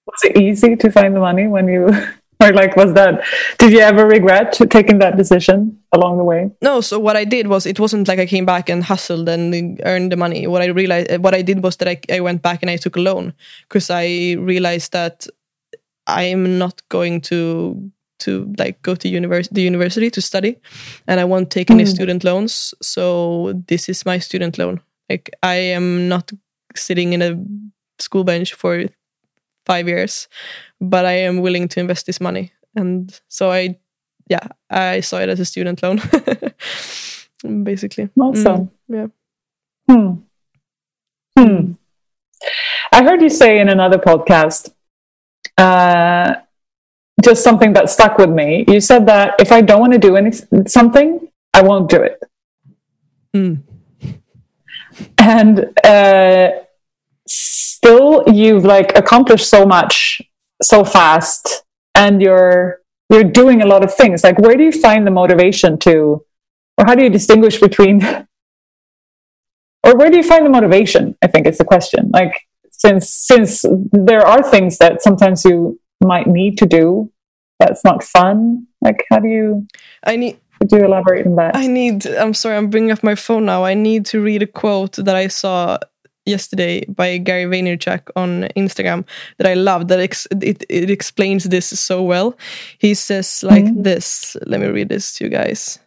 [SPEAKER 2] Was it easy to find the money when you or like was that did you ever regret taking that decision along the way?
[SPEAKER 1] No so what i did was it wasn't like i came back and hustled and earned the money. What i realized what i did was that i, I went back and i took a loan because i realized that i'm not going to to like go to university the university to study and i won't take any mm. student loans. So this is my student loan. Like i am not sitting in a school bench for five years but I am willing to invest this money. And so I, yeah, I saw it as a student loan, basically.
[SPEAKER 2] Awesome.
[SPEAKER 1] Mm, yeah.
[SPEAKER 2] Hmm. Hmm. I heard you say in another podcast uh, just something that stuck with me. You said that if I don't want to do any something, I won't do it.
[SPEAKER 1] Mm.
[SPEAKER 2] And uh, still, you've like accomplished so much so fast, and you're you're doing a lot of things. Like, where do you find the motivation to, or how do you distinguish between, or where do you find the motivation? I think is the question. Like, since since there are things that sometimes you might need to do that's not fun like how do you
[SPEAKER 1] i need
[SPEAKER 2] could you elaborate on that
[SPEAKER 1] i need i'm sorry i'm bringing up my phone now i need to read a quote that i saw yesterday by Gary Vaynerchuk on Instagram that I love that ex- it, it explains this so well. He says like mm-hmm. this. Let me read this to you guys.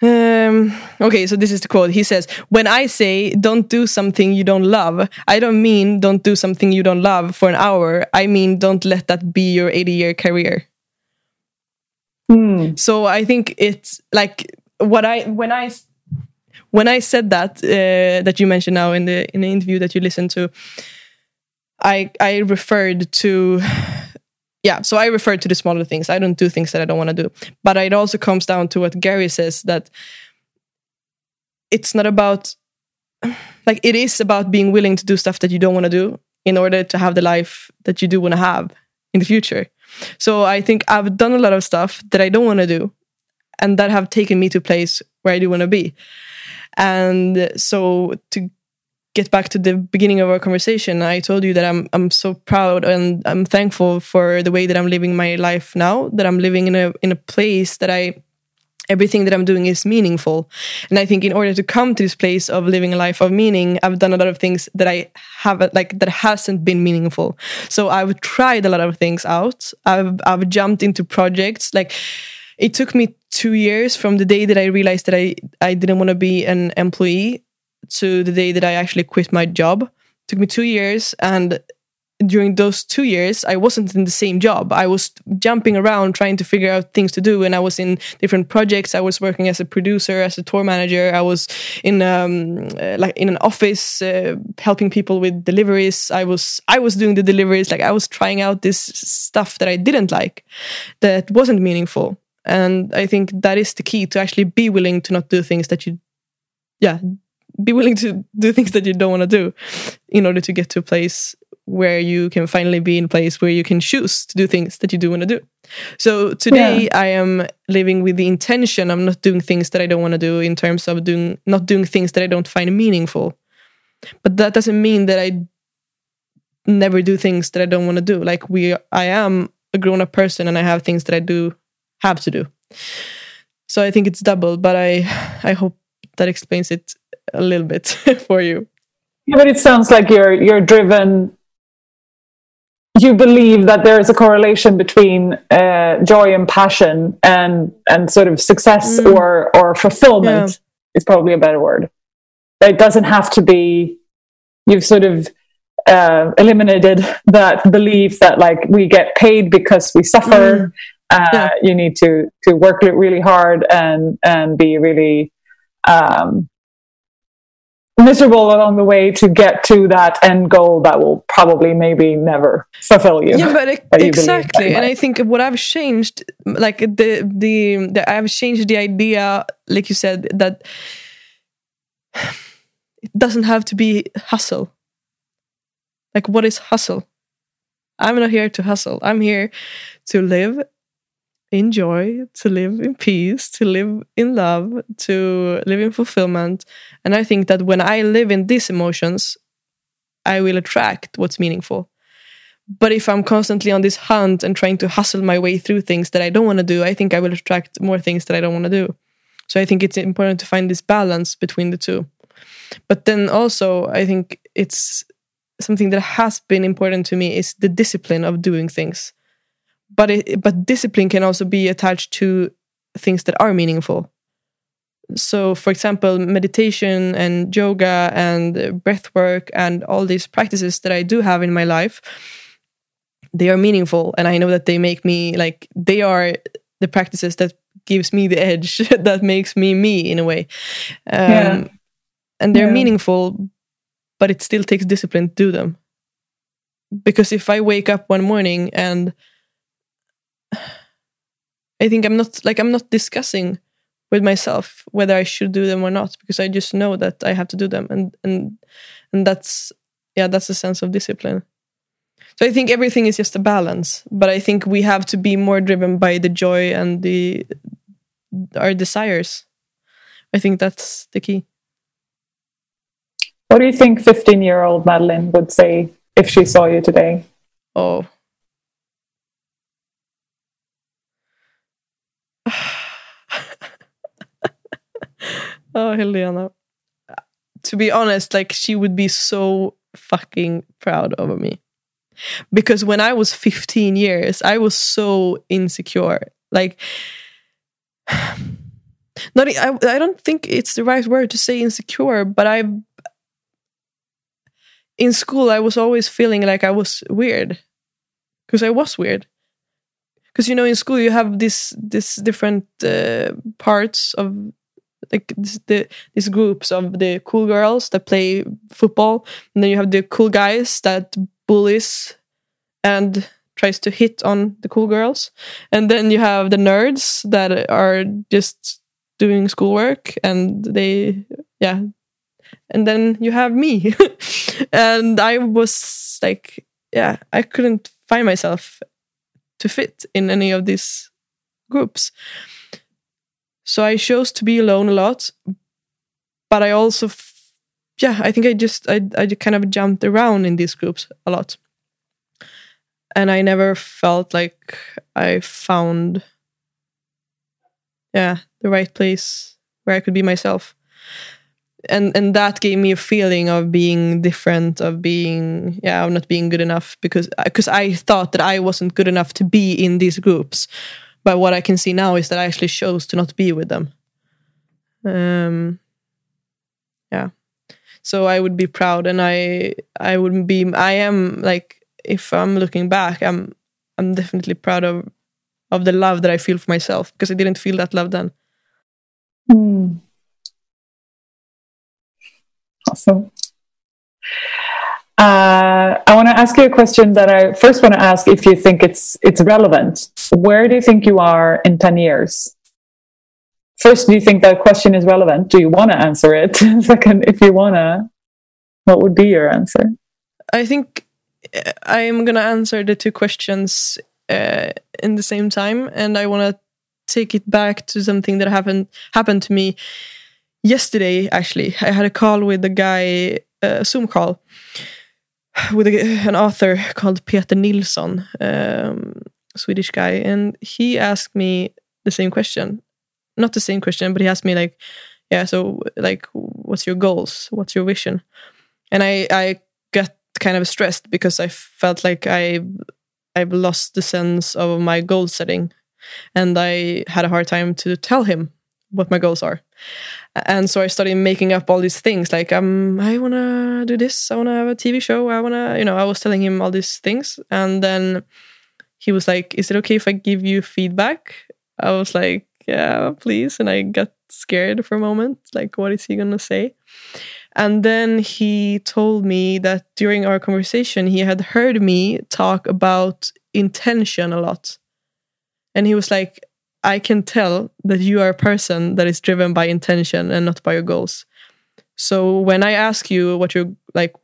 [SPEAKER 1] Um, okay, so this is the quote. He says, When I say don't do something you don't love, I don't mean don't do something you don't love for an hour. I mean don't let that be your 80 year career.
[SPEAKER 2] Mm.
[SPEAKER 1] So I think it's like what I, when I, when I said that, uh, that you mentioned now in the, in the interview that you listened to, I, I referred to yeah, so I refer to the smaller things. I don't do things that I don't want to do. But it also comes down to what Gary says that it's not about like it is about being willing to do stuff that you don't want to do in order to have the life that you do want to have in the future. So I think I've done a lot of stuff that I don't want to do and that have taken me to place where I do want to be. And so to get back to the beginning of our conversation, I told you that I'm I'm so proud and I'm thankful for the way that I'm living my life now. That I'm living in a in a place that I everything that I'm doing is meaningful. And I think in order to come to this place of living a life of meaning, I've done a lot of things that I haven't like that hasn't been meaningful. So I've tried a lot of things out. I've I've jumped into projects like it took me two years from the day that I realized that I, I didn't want to be an employee to the day that I actually quit my job. It took me two years, and during those two years, I wasn't in the same job. I was jumping around trying to figure out things to do, and I was in different projects. I was working as a producer, as a tour manager. I was in um, uh, like in an office uh, helping people with deliveries. I was I was doing the deliveries. Like I was trying out this stuff that I didn't like, that wasn't meaningful. And I think that is the key to actually be willing to not do things that you, yeah, be willing to do things that you don't want to do in order to get to a place where you can finally be in a place where you can choose to do things that you do want to do. So today yeah. I am living with the intention of not doing things that I don't want to do in terms of doing not doing things that I don't find meaningful. But that doesn't mean that I never do things that I don't want to do. Like we I am a grown up person and I have things that I do have to do. So I think it's double, but I I hope that explains it a little bit for you.
[SPEAKER 2] Yeah, but it sounds like you're you're driven. You believe that there is a correlation between uh, joy and passion and and sort of success mm. or or fulfillment yeah. is probably a better word. It doesn't have to be. You've sort of uh, eliminated that belief that like we get paid because we suffer. Mm. Uh, yeah. You need to to work really hard and and be really um, miserable along the way to get to that end goal that will probably maybe never fulfill you.
[SPEAKER 1] Yeah, but, it, exactly. And I think what I've changed, like the, the the I've changed the idea, like you said, that it doesn't have to be hustle. Like, what is hustle? I'm not here to hustle. I'm here to live enjoy, to live in peace, to live in love, to live in fulfillment. And I think that when I live in these emotions, I will attract what's meaningful. But if I'm constantly on this hunt and trying to hustle my way through things that I don't want to do, I think I will attract more things that I don't want to do. So I think it's important to find this balance between the two. But then also, I think it's something that has been important to me is the discipline of doing things but it, but discipline can also be attached to things that are meaningful so for example meditation and yoga and breath work and all these practices that i do have in my life they are meaningful and i know that they make me like they are the practices that gives me the edge that makes me me in a way um, yeah. and they're yeah. meaningful but it still takes discipline to do them because if I wake up one morning and I think I'm not like I'm not discussing with myself whether I should do them or not because I just know that I have to do them and and and that's yeah that's a sense of discipline. So I think everything is just a balance, but I think we have to be more driven by the joy and the our desires. I think that's the key.
[SPEAKER 2] What do you think 15 year old Madeleine would say if she saw you today?
[SPEAKER 1] Oh. Oh, Helena. To be honest, like she would be so fucking proud of me. Because when I was 15 years, I was so insecure. Like, not I, I don't think it's the right word to say insecure, but I in school I was always feeling like I was weird because I was weird. Because you know in school you have this this different uh, parts of like the these groups of the cool girls that play football, and then you have the cool guys that bullies and tries to hit on the cool girls, and then you have the nerds that are just doing schoolwork and they yeah. And then you have me. And i was like yeah i couldn't find myself to fit in any of these groups so i chose to be alone a lot but i also f- yeah i think i just I, I kind of jumped around in these groups a lot. And i never felt like i found yeah the right place where i could be myself. And and that gave me a feeling of being different of being yeah of not being good enough because because i thought that i wasn't good enough to be in these groups but what i can see now is that i actually chose to not be with them um yeah so i would be proud and i i would be i am like if i'm looking back i'm i'm definitely proud of of the love that i feel for myself because i didn't feel that love then
[SPEAKER 2] mm. Awesome. Uh, I want to ask you a question that I first want to ask if you think it's it's relevant. Where do you think you are in ten years? First, do you think that question is relevant? Do you want to answer it? Second, if you wanna, what would be your answer?
[SPEAKER 1] I think uh, I am gonna answer the two questions uh, in the same time, and I want to take it back to something that happened happened to me yesterday actually i had a call with a guy a zoom call with an author called peter nilsson um, swedish guy and he asked me the same question. Not the same question but he asked me like yeah so like what's your goals? What's your vision? And i i got kind of stressed because i felt like i i've lost the sense of my goal setting and i had a hard time to tell him what my goals are. And so I started making up all these things like um I want to do this I want to have a TV show I want to you know I was telling him all these things and then he was like is it okay if I give you feedback? I was like yeah please. And I got scared for a moment like what is he going to say? And then he told me that during our conversation he had heard me talk about intention a lot. And he was like I can tell that you are a person that is driven by intention and not by your goals. So when I ask you what you're like,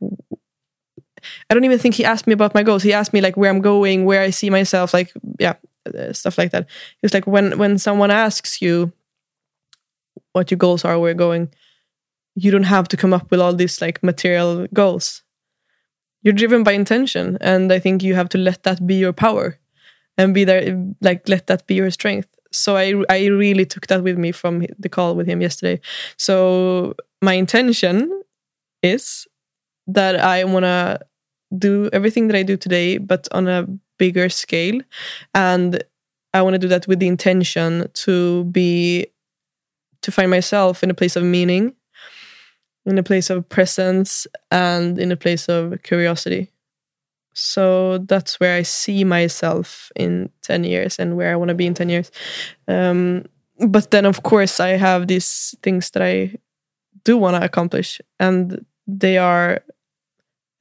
[SPEAKER 1] I don't even think he asked me about my goals. He asked me like where I'm going, where I see myself, like yeah, uh, stuff like that. It's like when when someone asks you what your goals are, where you're going, you don't have to come up with all these like material goals. You're driven by intention, and I think you have to let that be your power, and be there, like let that be your strength so I I really took that with me from the call with him yesterday. So my intention is that I want to do everything that I do today, but on a bigger scale, and I want to do that with the intention to be to find myself in a place of meaning, in a place of presence, and in a place of curiosity. So that's where I see myself in 10 years and where I want to be in 10 years. Um, but then, of course, I have these things that I do want to accomplish, and they are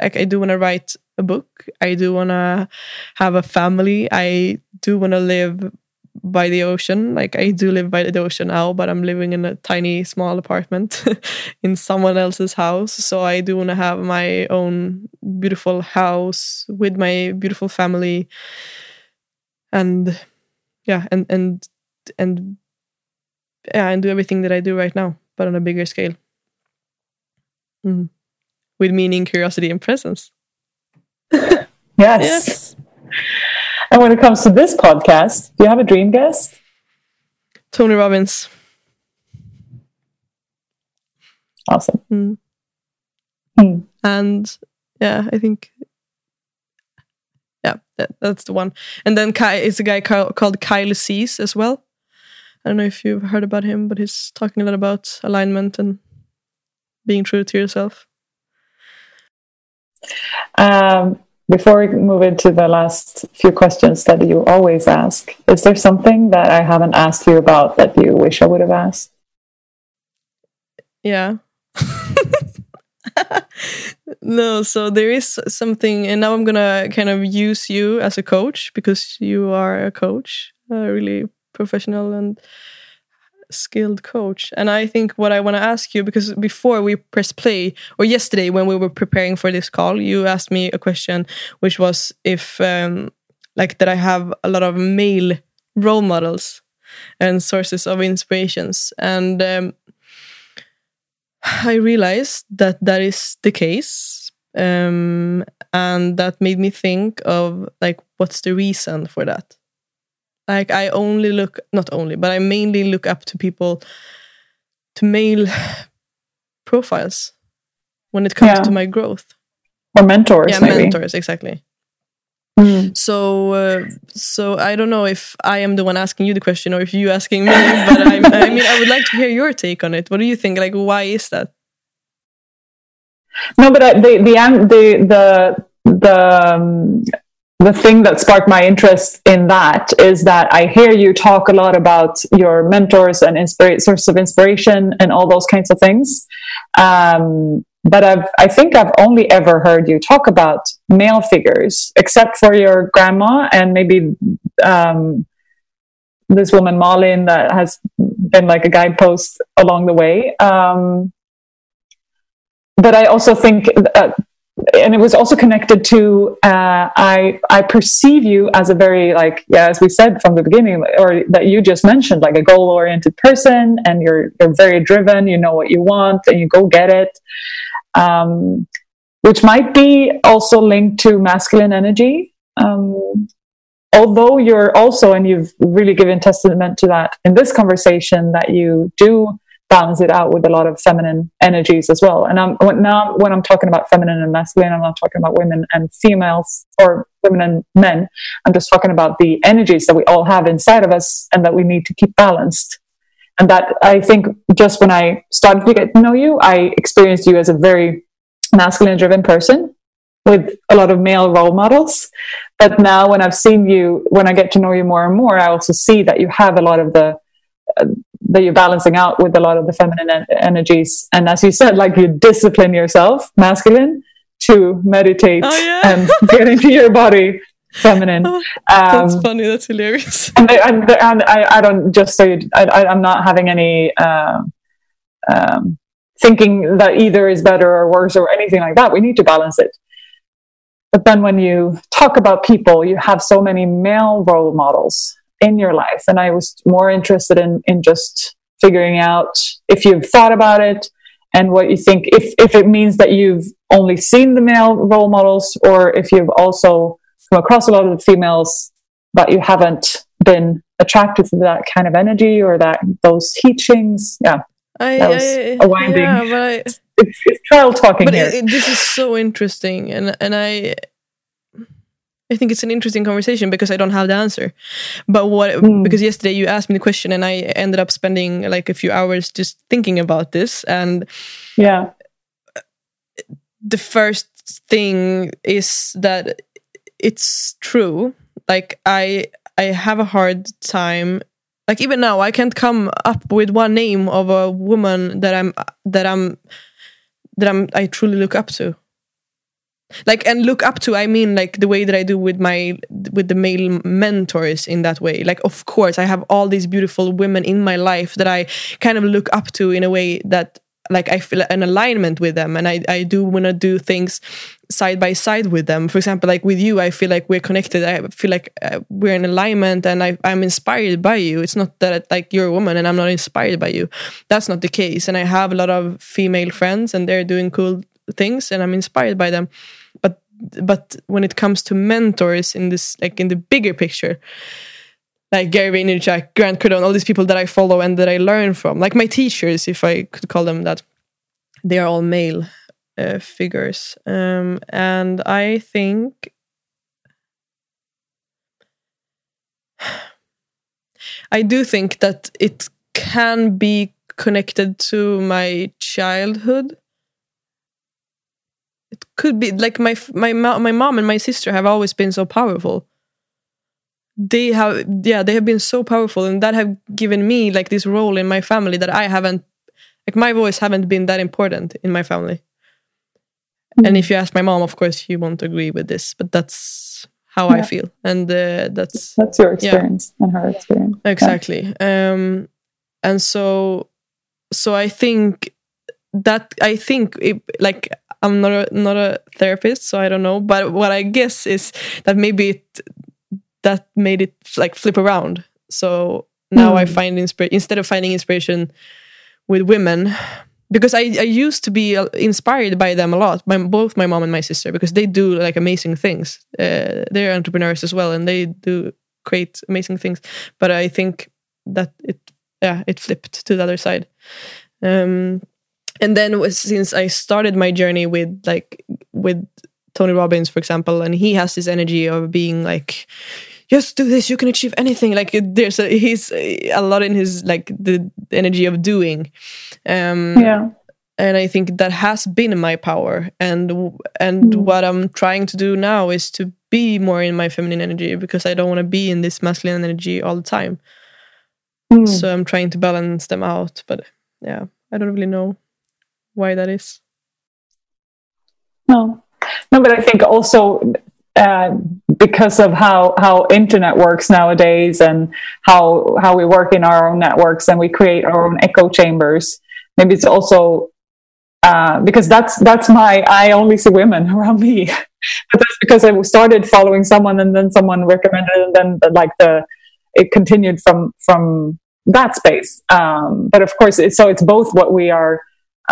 [SPEAKER 1] like I do want to write a book. I do want to have a family. I do want to live by the ocean. Like I do live by the ocean now, but I'm living in a tiny, small apartment in someone else's house. So I do want to have my own beautiful house with my beautiful family, and yeah, and and and yeah, and do everything that I do right now, but on a bigger scale, mm. With meaning, curiosity, and presence.
[SPEAKER 2] yes. yes. And when it comes to this podcast, do you have a dream guest?
[SPEAKER 1] Tony Robbins.
[SPEAKER 2] Awesome.
[SPEAKER 1] Mm. Mm. And yeah, I think yeah, that, that's the one. And then Kai is a guy called Kyle Cease as well. I don't know if you've heard about him, but he's talking a lot about alignment and being true to yourself.
[SPEAKER 2] Um, before we move into the last few questions that you always ask, is there something that I haven't asked you about that you wish I would have asked?
[SPEAKER 1] Yeah. no, so there is something, and now I'm gonna kind of use you as a coach because you are a coach, a really professional and skilled coach. And I think what I want to ask you, because before we press play, or yesterday when we were preparing for this call, you asked me a question, which was if, um, like, that I have a lot of male role models and sources of inspirations. And um, I realized that that is the case. Um, and that made me think of, like, what's the reason for that? Like I only look, not only, but I mainly look up to people, to male profiles when it comes yeah. to my growth.
[SPEAKER 2] Or mentors.
[SPEAKER 1] Yeah, maybe. mentors, exactly. Mm. So, uh, so I don't know if I am the one asking you the question or if you asking me, but I, I mean, I would like to hear your take on it. What do you think? Like, why is that?
[SPEAKER 2] No, but uh, the the the the the um, the thing that sparked my interest in that is that I hear you talk a lot about your mentors and inspira- source of inspiration and all those kinds of things. Um, but I've, I think I've only ever heard you talk about male figures, except for your grandma and maybe um, this woman Malin that has been like a guidepost along the way. Um, but I also think uh, and it was also connected to uh, I I perceive you as a very like yeah as we said from the beginning or that you just mentioned like a goal oriented person and you're you're very driven you know what you want and you go get it. Um, which might be also linked to masculine energy. Um, although you're also and you've really given testament to that in this conversation that you do balance it out with a lot of feminine energies as well. And I'm now when I'm talking about feminine and masculine, I'm not talking about women and females or women and men. I'm just talking about the energies that we all have inside of us and that we need to keep balanced. And that I think just when I started to get to know you, I experienced you as a very masculine driven person with a lot of male role models. But now when I've seen you, when I get to know you more and more, I also see that you have a lot of the that you're balancing out with a lot of the feminine en- energies. And as you said, like you discipline yourself, masculine, to meditate oh, yeah. and get into your body, feminine.
[SPEAKER 1] Oh, that's um, funny. That's hilarious.
[SPEAKER 2] And, I, and, and I, I, don't just say I, am not having any uh, um, thinking that either is better or worse or anything like that. We need to balance it. But then when you talk about people, you have so many male role models in your life. And I was more interested in, in just figuring out if you've thought about it and what you think, if, if it means that you've only seen the male role models or if you've also come across a lot of the females, but you haven't been attracted to that kind of energy or that those teachings. Yeah.
[SPEAKER 1] I, that was I, a winding. Yeah, but I,
[SPEAKER 2] it's, it's trial talking
[SPEAKER 1] but
[SPEAKER 2] here.
[SPEAKER 1] It, it, this is so interesting, and and I I think it's an interesting conversation because I don't have the answer. But what mm. because yesterday you asked me the question and I ended up spending like a few hours just thinking about this and
[SPEAKER 2] yeah.
[SPEAKER 1] The first thing is that it's true. Like I I have a hard time like even now I can't come up with one name of a woman that I'm that I'm that I'm I truly look up to like and look up to i mean like the way that i do with my with the male mentors in that way. Like of course i have all these beautiful women in my life that i kind of look up to in a way that like i feel an alignment with them. And i i do want to do things side by side with them. For example like with you i feel like we're connected. I feel like uh, we're in alignment and I, i'm inspired by you. It's not that like you're a woman and i'm not inspired by you. That's not the case. And i have a lot of female friends and they're doing cool things and i'm inspired by them but but when it comes to mentors in this like in the bigger picture like Gary Vaynerchuk, Grant Cardone, all these people that I follow and that I learn from, like my teachers, if I could call them that, they are all male uh, figures, um, and I think I do think that it can be connected to my childhood. Could be like my my my mom and my sister have always been so powerful they have yeah they have been so powerful and that have given me like this role in my family that i haven't like my voice haven't been that important in my family mm. and if you ask my mom of course she won't agree with this but that's how yeah. i feel and uh, that's
[SPEAKER 2] that's your experience yeah. and her experience
[SPEAKER 1] exactly yeah. um and so so i think that i think it, like i'm not a not a therapist so i don't know but what i guess is that maybe it that made it like flip around. So now mm. I hmm. find inspiration instead of finding inspiration with women because I, I used to be uh, inspired by them a lot my, both my mom and my sister because they do like amazing things uh, they're entrepreneurs as well and they do create amazing things but i think that it yeah it flipped to the other side um, and then since i started my journey with like with tony robbins for example and he has this energy of being like just do this you can achieve anything. Like there's a he's a lot in his like the energy of doing. Um
[SPEAKER 2] yeah.
[SPEAKER 1] and i think that has been my power. And and mm. what i'm trying to do now is to be more in my feminine energy because i don't want to be in this masculine energy all the time. Mm. so i'm trying to balance them out but yeah i don't really know why that is.
[SPEAKER 2] No. No but i think also uh, because of how how internet works nowadays and how how we work in our own networks and we create our own echo chambers maybe it's also uh, because that's that's my I only see women around me. But that's because I started following someone and then someone recommended and then like the it continued from from that space. Um, but of course so it's both what we are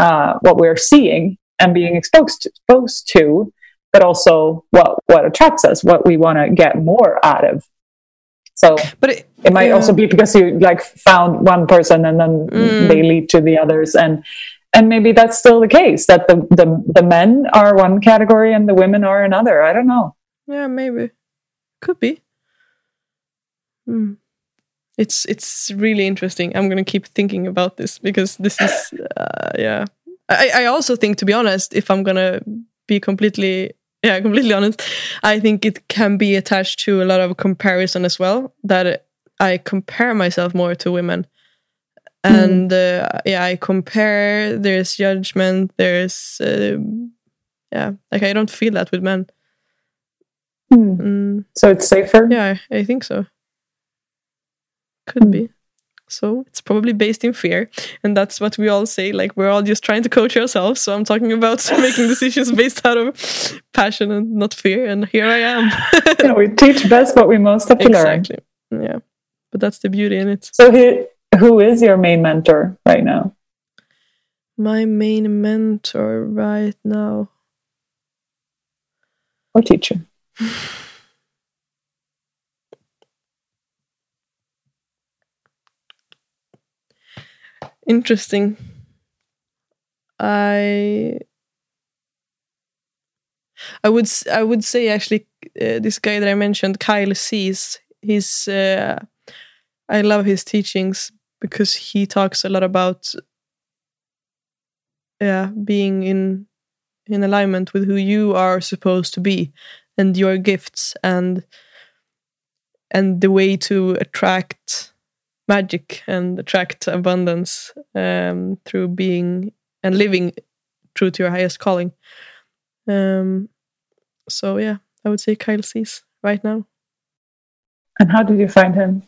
[SPEAKER 2] uh, what we're seeing and being exposed to, exposed to but also what what attracts us, what we want to get more out of. So, but it, it might yeah. also be because you like found one person and then mm. they lead to the others, and and maybe that's still the case that the the the men are one category and the women are another. I don't know.
[SPEAKER 1] Yeah, maybe could be. Hmm. It's it's really interesting. I'm gonna keep thinking about this because this is uh, yeah. I I also think to be honest, if I'm gonna be completely yeah, completely honest, I think it can be attached to a lot of comparison as well. That I compare myself more to women, and mm. uh, yeah, I compare. There's judgment. There's uh, yeah, like I don't feel that with men.
[SPEAKER 2] Mm. Mm. So it's safer.
[SPEAKER 1] Yeah, I think so. Could hmm. be. So it's probably based in fear. And that's what we all say. Like we're all just trying to coach ourselves. So I'm talking about making decisions based out of passion and not fear. And here I am.
[SPEAKER 2] yeah, we teach best what we most have to
[SPEAKER 1] exactly. learn. Yeah. But that's the beauty in it.
[SPEAKER 2] So who is your main mentor right now?
[SPEAKER 1] My main mentor right now.
[SPEAKER 2] Or teacher?
[SPEAKER 1] interesting. I I would I would say actually uh, this guy that I mentioned, Kyle Cease. He's uh, I love his teachings because he talks a lot about yeah being in in alignment with who you are supposed to be and your gifts and and the way to attract magic and attract abundance um, through being and living true to your highest calling. Um, so yeah, I would say Kyle Cease right now.
[SPEAKER 2] And how did you find him?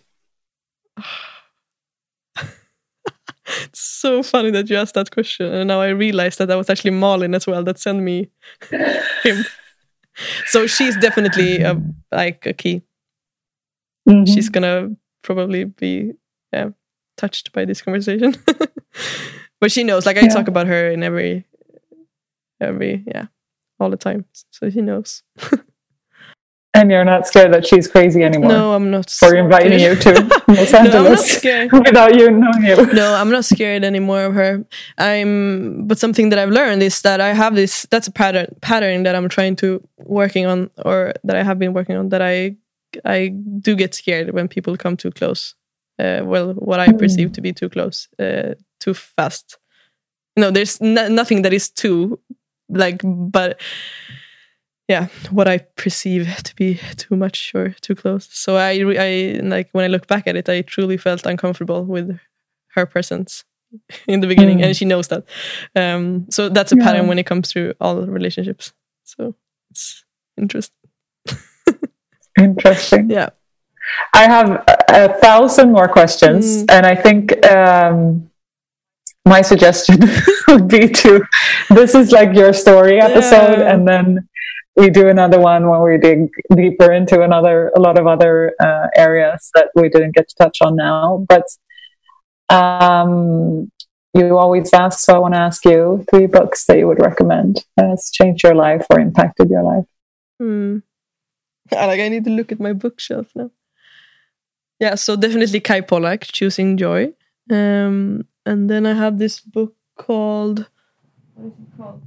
[SPEAKER 1] it's so funny that you asked that question, and now I realized that that was actually Malin as well that sent me him. So she's definitely a, like a key.
[SPEAKER 2] Mhm.
[SPEAKER 1] She's gonna probably be yeah, touched by this conversation, but she knows. Like I
[SPEAKER 2] Yeah.
[SPEAKER 1] talk about her in every, every yeah, all the time. So she knows.
[SPEAKER 2] And you're not scared that she's crazy anymore
[SPEAKER 1] No, I'm not.
[SPEAKER 2] for inviting you to Los
[SPEAKER 1] no, I'm not
[SPEAKER 2] Angeles
[SPEAKER 1] scared.
[SPEAKER 2] without you knowing you.
[SPEAKER 1] no i'm not scared anymore of her i'm but something that i've learned is that i have this that's a pattern pattern that i'm trying to working on or that i have been working on that i i do get scared when people come too close well what i perceive to be too close uh, too fast. No there's no, nothing that is too like but yeah what i perceive to be too much or too close. So i i like when i look back at it i truly felt uncomfortable with her presence in the beginning
[SPEAKER 2] Mm.
[SPEAKER 1] and she knows that. Um so that's a
[SPEAKER 2] Yeah.
[SPEAKER 1] pattern when it comes to all relationships. So it's interesting.
[SPEAKER 2] Interesting.
[SPEAKER 1] yeah
[SPEAKER 2] I have a, a thousand more questions,
[SPEAKER 1] Mm.
[SPEAKER 2] and I think um, my suggestion would be to this is like your story episode,
[SPEAKER 1] Yeah.
[SPEAKER 2] and then we do another one when we dig deeper into another a lot of other uh, areas that we didn't get to touch on now. But um, you always ask, so I want to ask you three books that you would recommend that has changed your life or impacted your life.
[SPEAKER 1] Hmm. Like I need to look at my bookshelf now. Yeah, so definitely Kay Pollak, Choosing Joy. Um, and then I have this book called what is it called?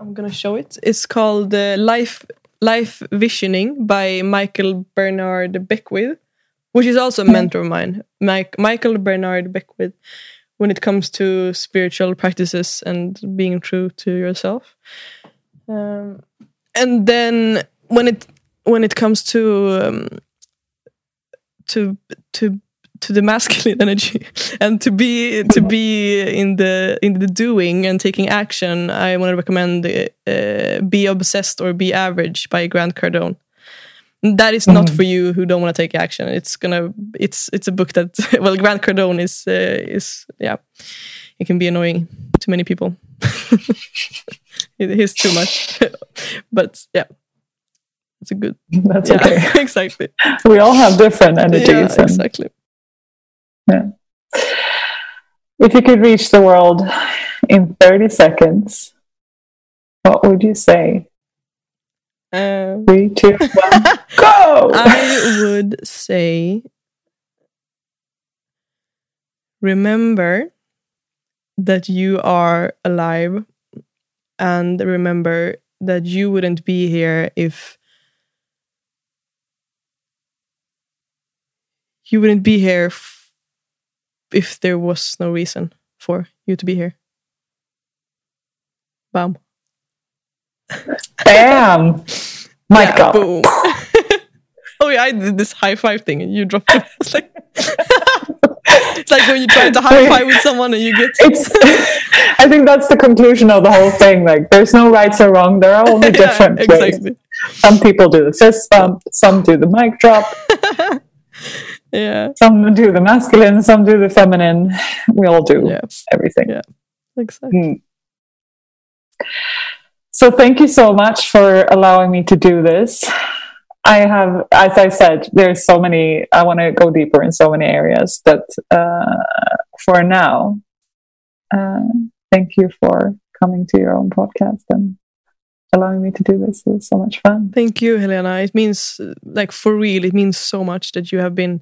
[SPEAKER 1] I'm gonna show it. It's called uh, Life Life Visioning by Michael Bernard Beckwith, which is also a mentor of mine. Mike, Michael Bernard Beckwith when it comes to spiritual practices and being true to yourself. Um, and then when it when it comes to um, to to to the masculine energy and to be to be in the in the doing and taking action, I want to recommend uh, "Be Obsessed or Be Average" by Grant Cardone. That is not
[SPEAKER 2] Mhm.
[SPEAKER 1] for you who don't want to take action. It's gonna it's it's a book that well Grant Cardone is uh, is yeah it can be annoying to many people. it is too much, but yeah, it's a good.
[SPEAKER 2] That's
[SPEAKER 1] yeah,
[SPEAKER 2] okay.
[SPEAKER 1] exactly.
[SPEAKER 2] We all have different energies.
[SPEAKER 1] Yeah,
[SPEAKER 2] and-
[SPEAKER 1] exactly. Yeah.
[SPEAKER 2] If you could reach the world in 30 seconds, what would you say?
[SPEAKER 1] Uh,
[SPEAKER 2] Three, two, one, go!
[SPEAKER 1] I would say remember that you are alive and remember that you wouldn't be here if you wouldn't be here f- if there was no reason for you to be here. Bam.
[SPEAKER 2] Bam! Mic
[SPEAKER 1] Yeah,
[SPEAKER 2] drop.
[SPEAKER 1] Boom. oh yeah, I did this high five thing and you dropped it. It's like it's like when you try to high five with someone and you get
[SPEAKER 2] It's. I think that's the conclusion of the whole thing. Like, there's no rights or wrong. There are only
[SPEAKER 1] Yeah,
[SPEAKER 2] different ways. Some people do the fist bump. Some do the mic drop.
[SPEAKER 1] Yeah,
[SPEAKER 2] Some do the masculine. Some do the feminine. We all do
[SPEAKER 1] yeah,
[SPEAKER 2] everything.
[SPEAKER 1] Yeah. exactly.
[SPEAKER 2] Mm. So thank you so much for allowing me to do this. I have, as I said, there's so many. I want to go deeper in so many areas, but uh, for now, uh, thank you for coming to your own podcast and allowing me to do this. It was so much fun.
[SPEAKER 1] Thank you, Helena. It means like for real. It means so much that you have been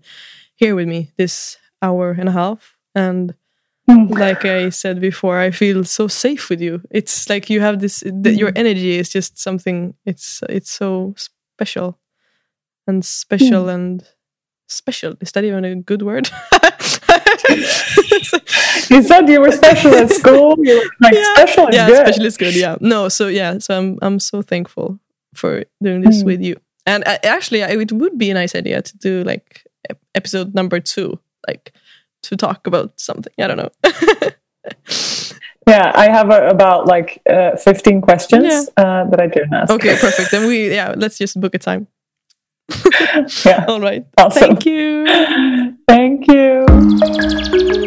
[SPEAKER 1] here with me this hour and a half and mm. like I said before, I feel so safe with you. It's like you have this. That your mm. energy is just something. It's it's so special, and special mm. and special. Is that even a good word?
[SPEAKER 2] You said you were special at school. You were like
[SPEAKER 1] yeah,
[SPEAKER 2] special is
[SPEAKER 1] yeah,
[SPEAKER 2] good.
[SPEAKER 1] special is good. Yeah, no. So yeah, so I'm I'm so thankful for doing this
[SPEAKER 2] Mm.
[SPEAKER 1] with you. And uh, actually, it would be a nice idea to do like episode number two, like to talk about something. I don't know.
[SPEAKER 2] yeah, I have a, about like uh, 15 questions yeah. uh, that I didn't ask.
[SPEAKER 1] Okay, perfect. Then we, yeah, let's just book a time.
[SPEAKER 2] yeah.
[SPEAKER 1] All right.
[SPEAKER 2] Awesome.
[SPEAKER 1] Thank you.
[SPEAKER 2] Thank you.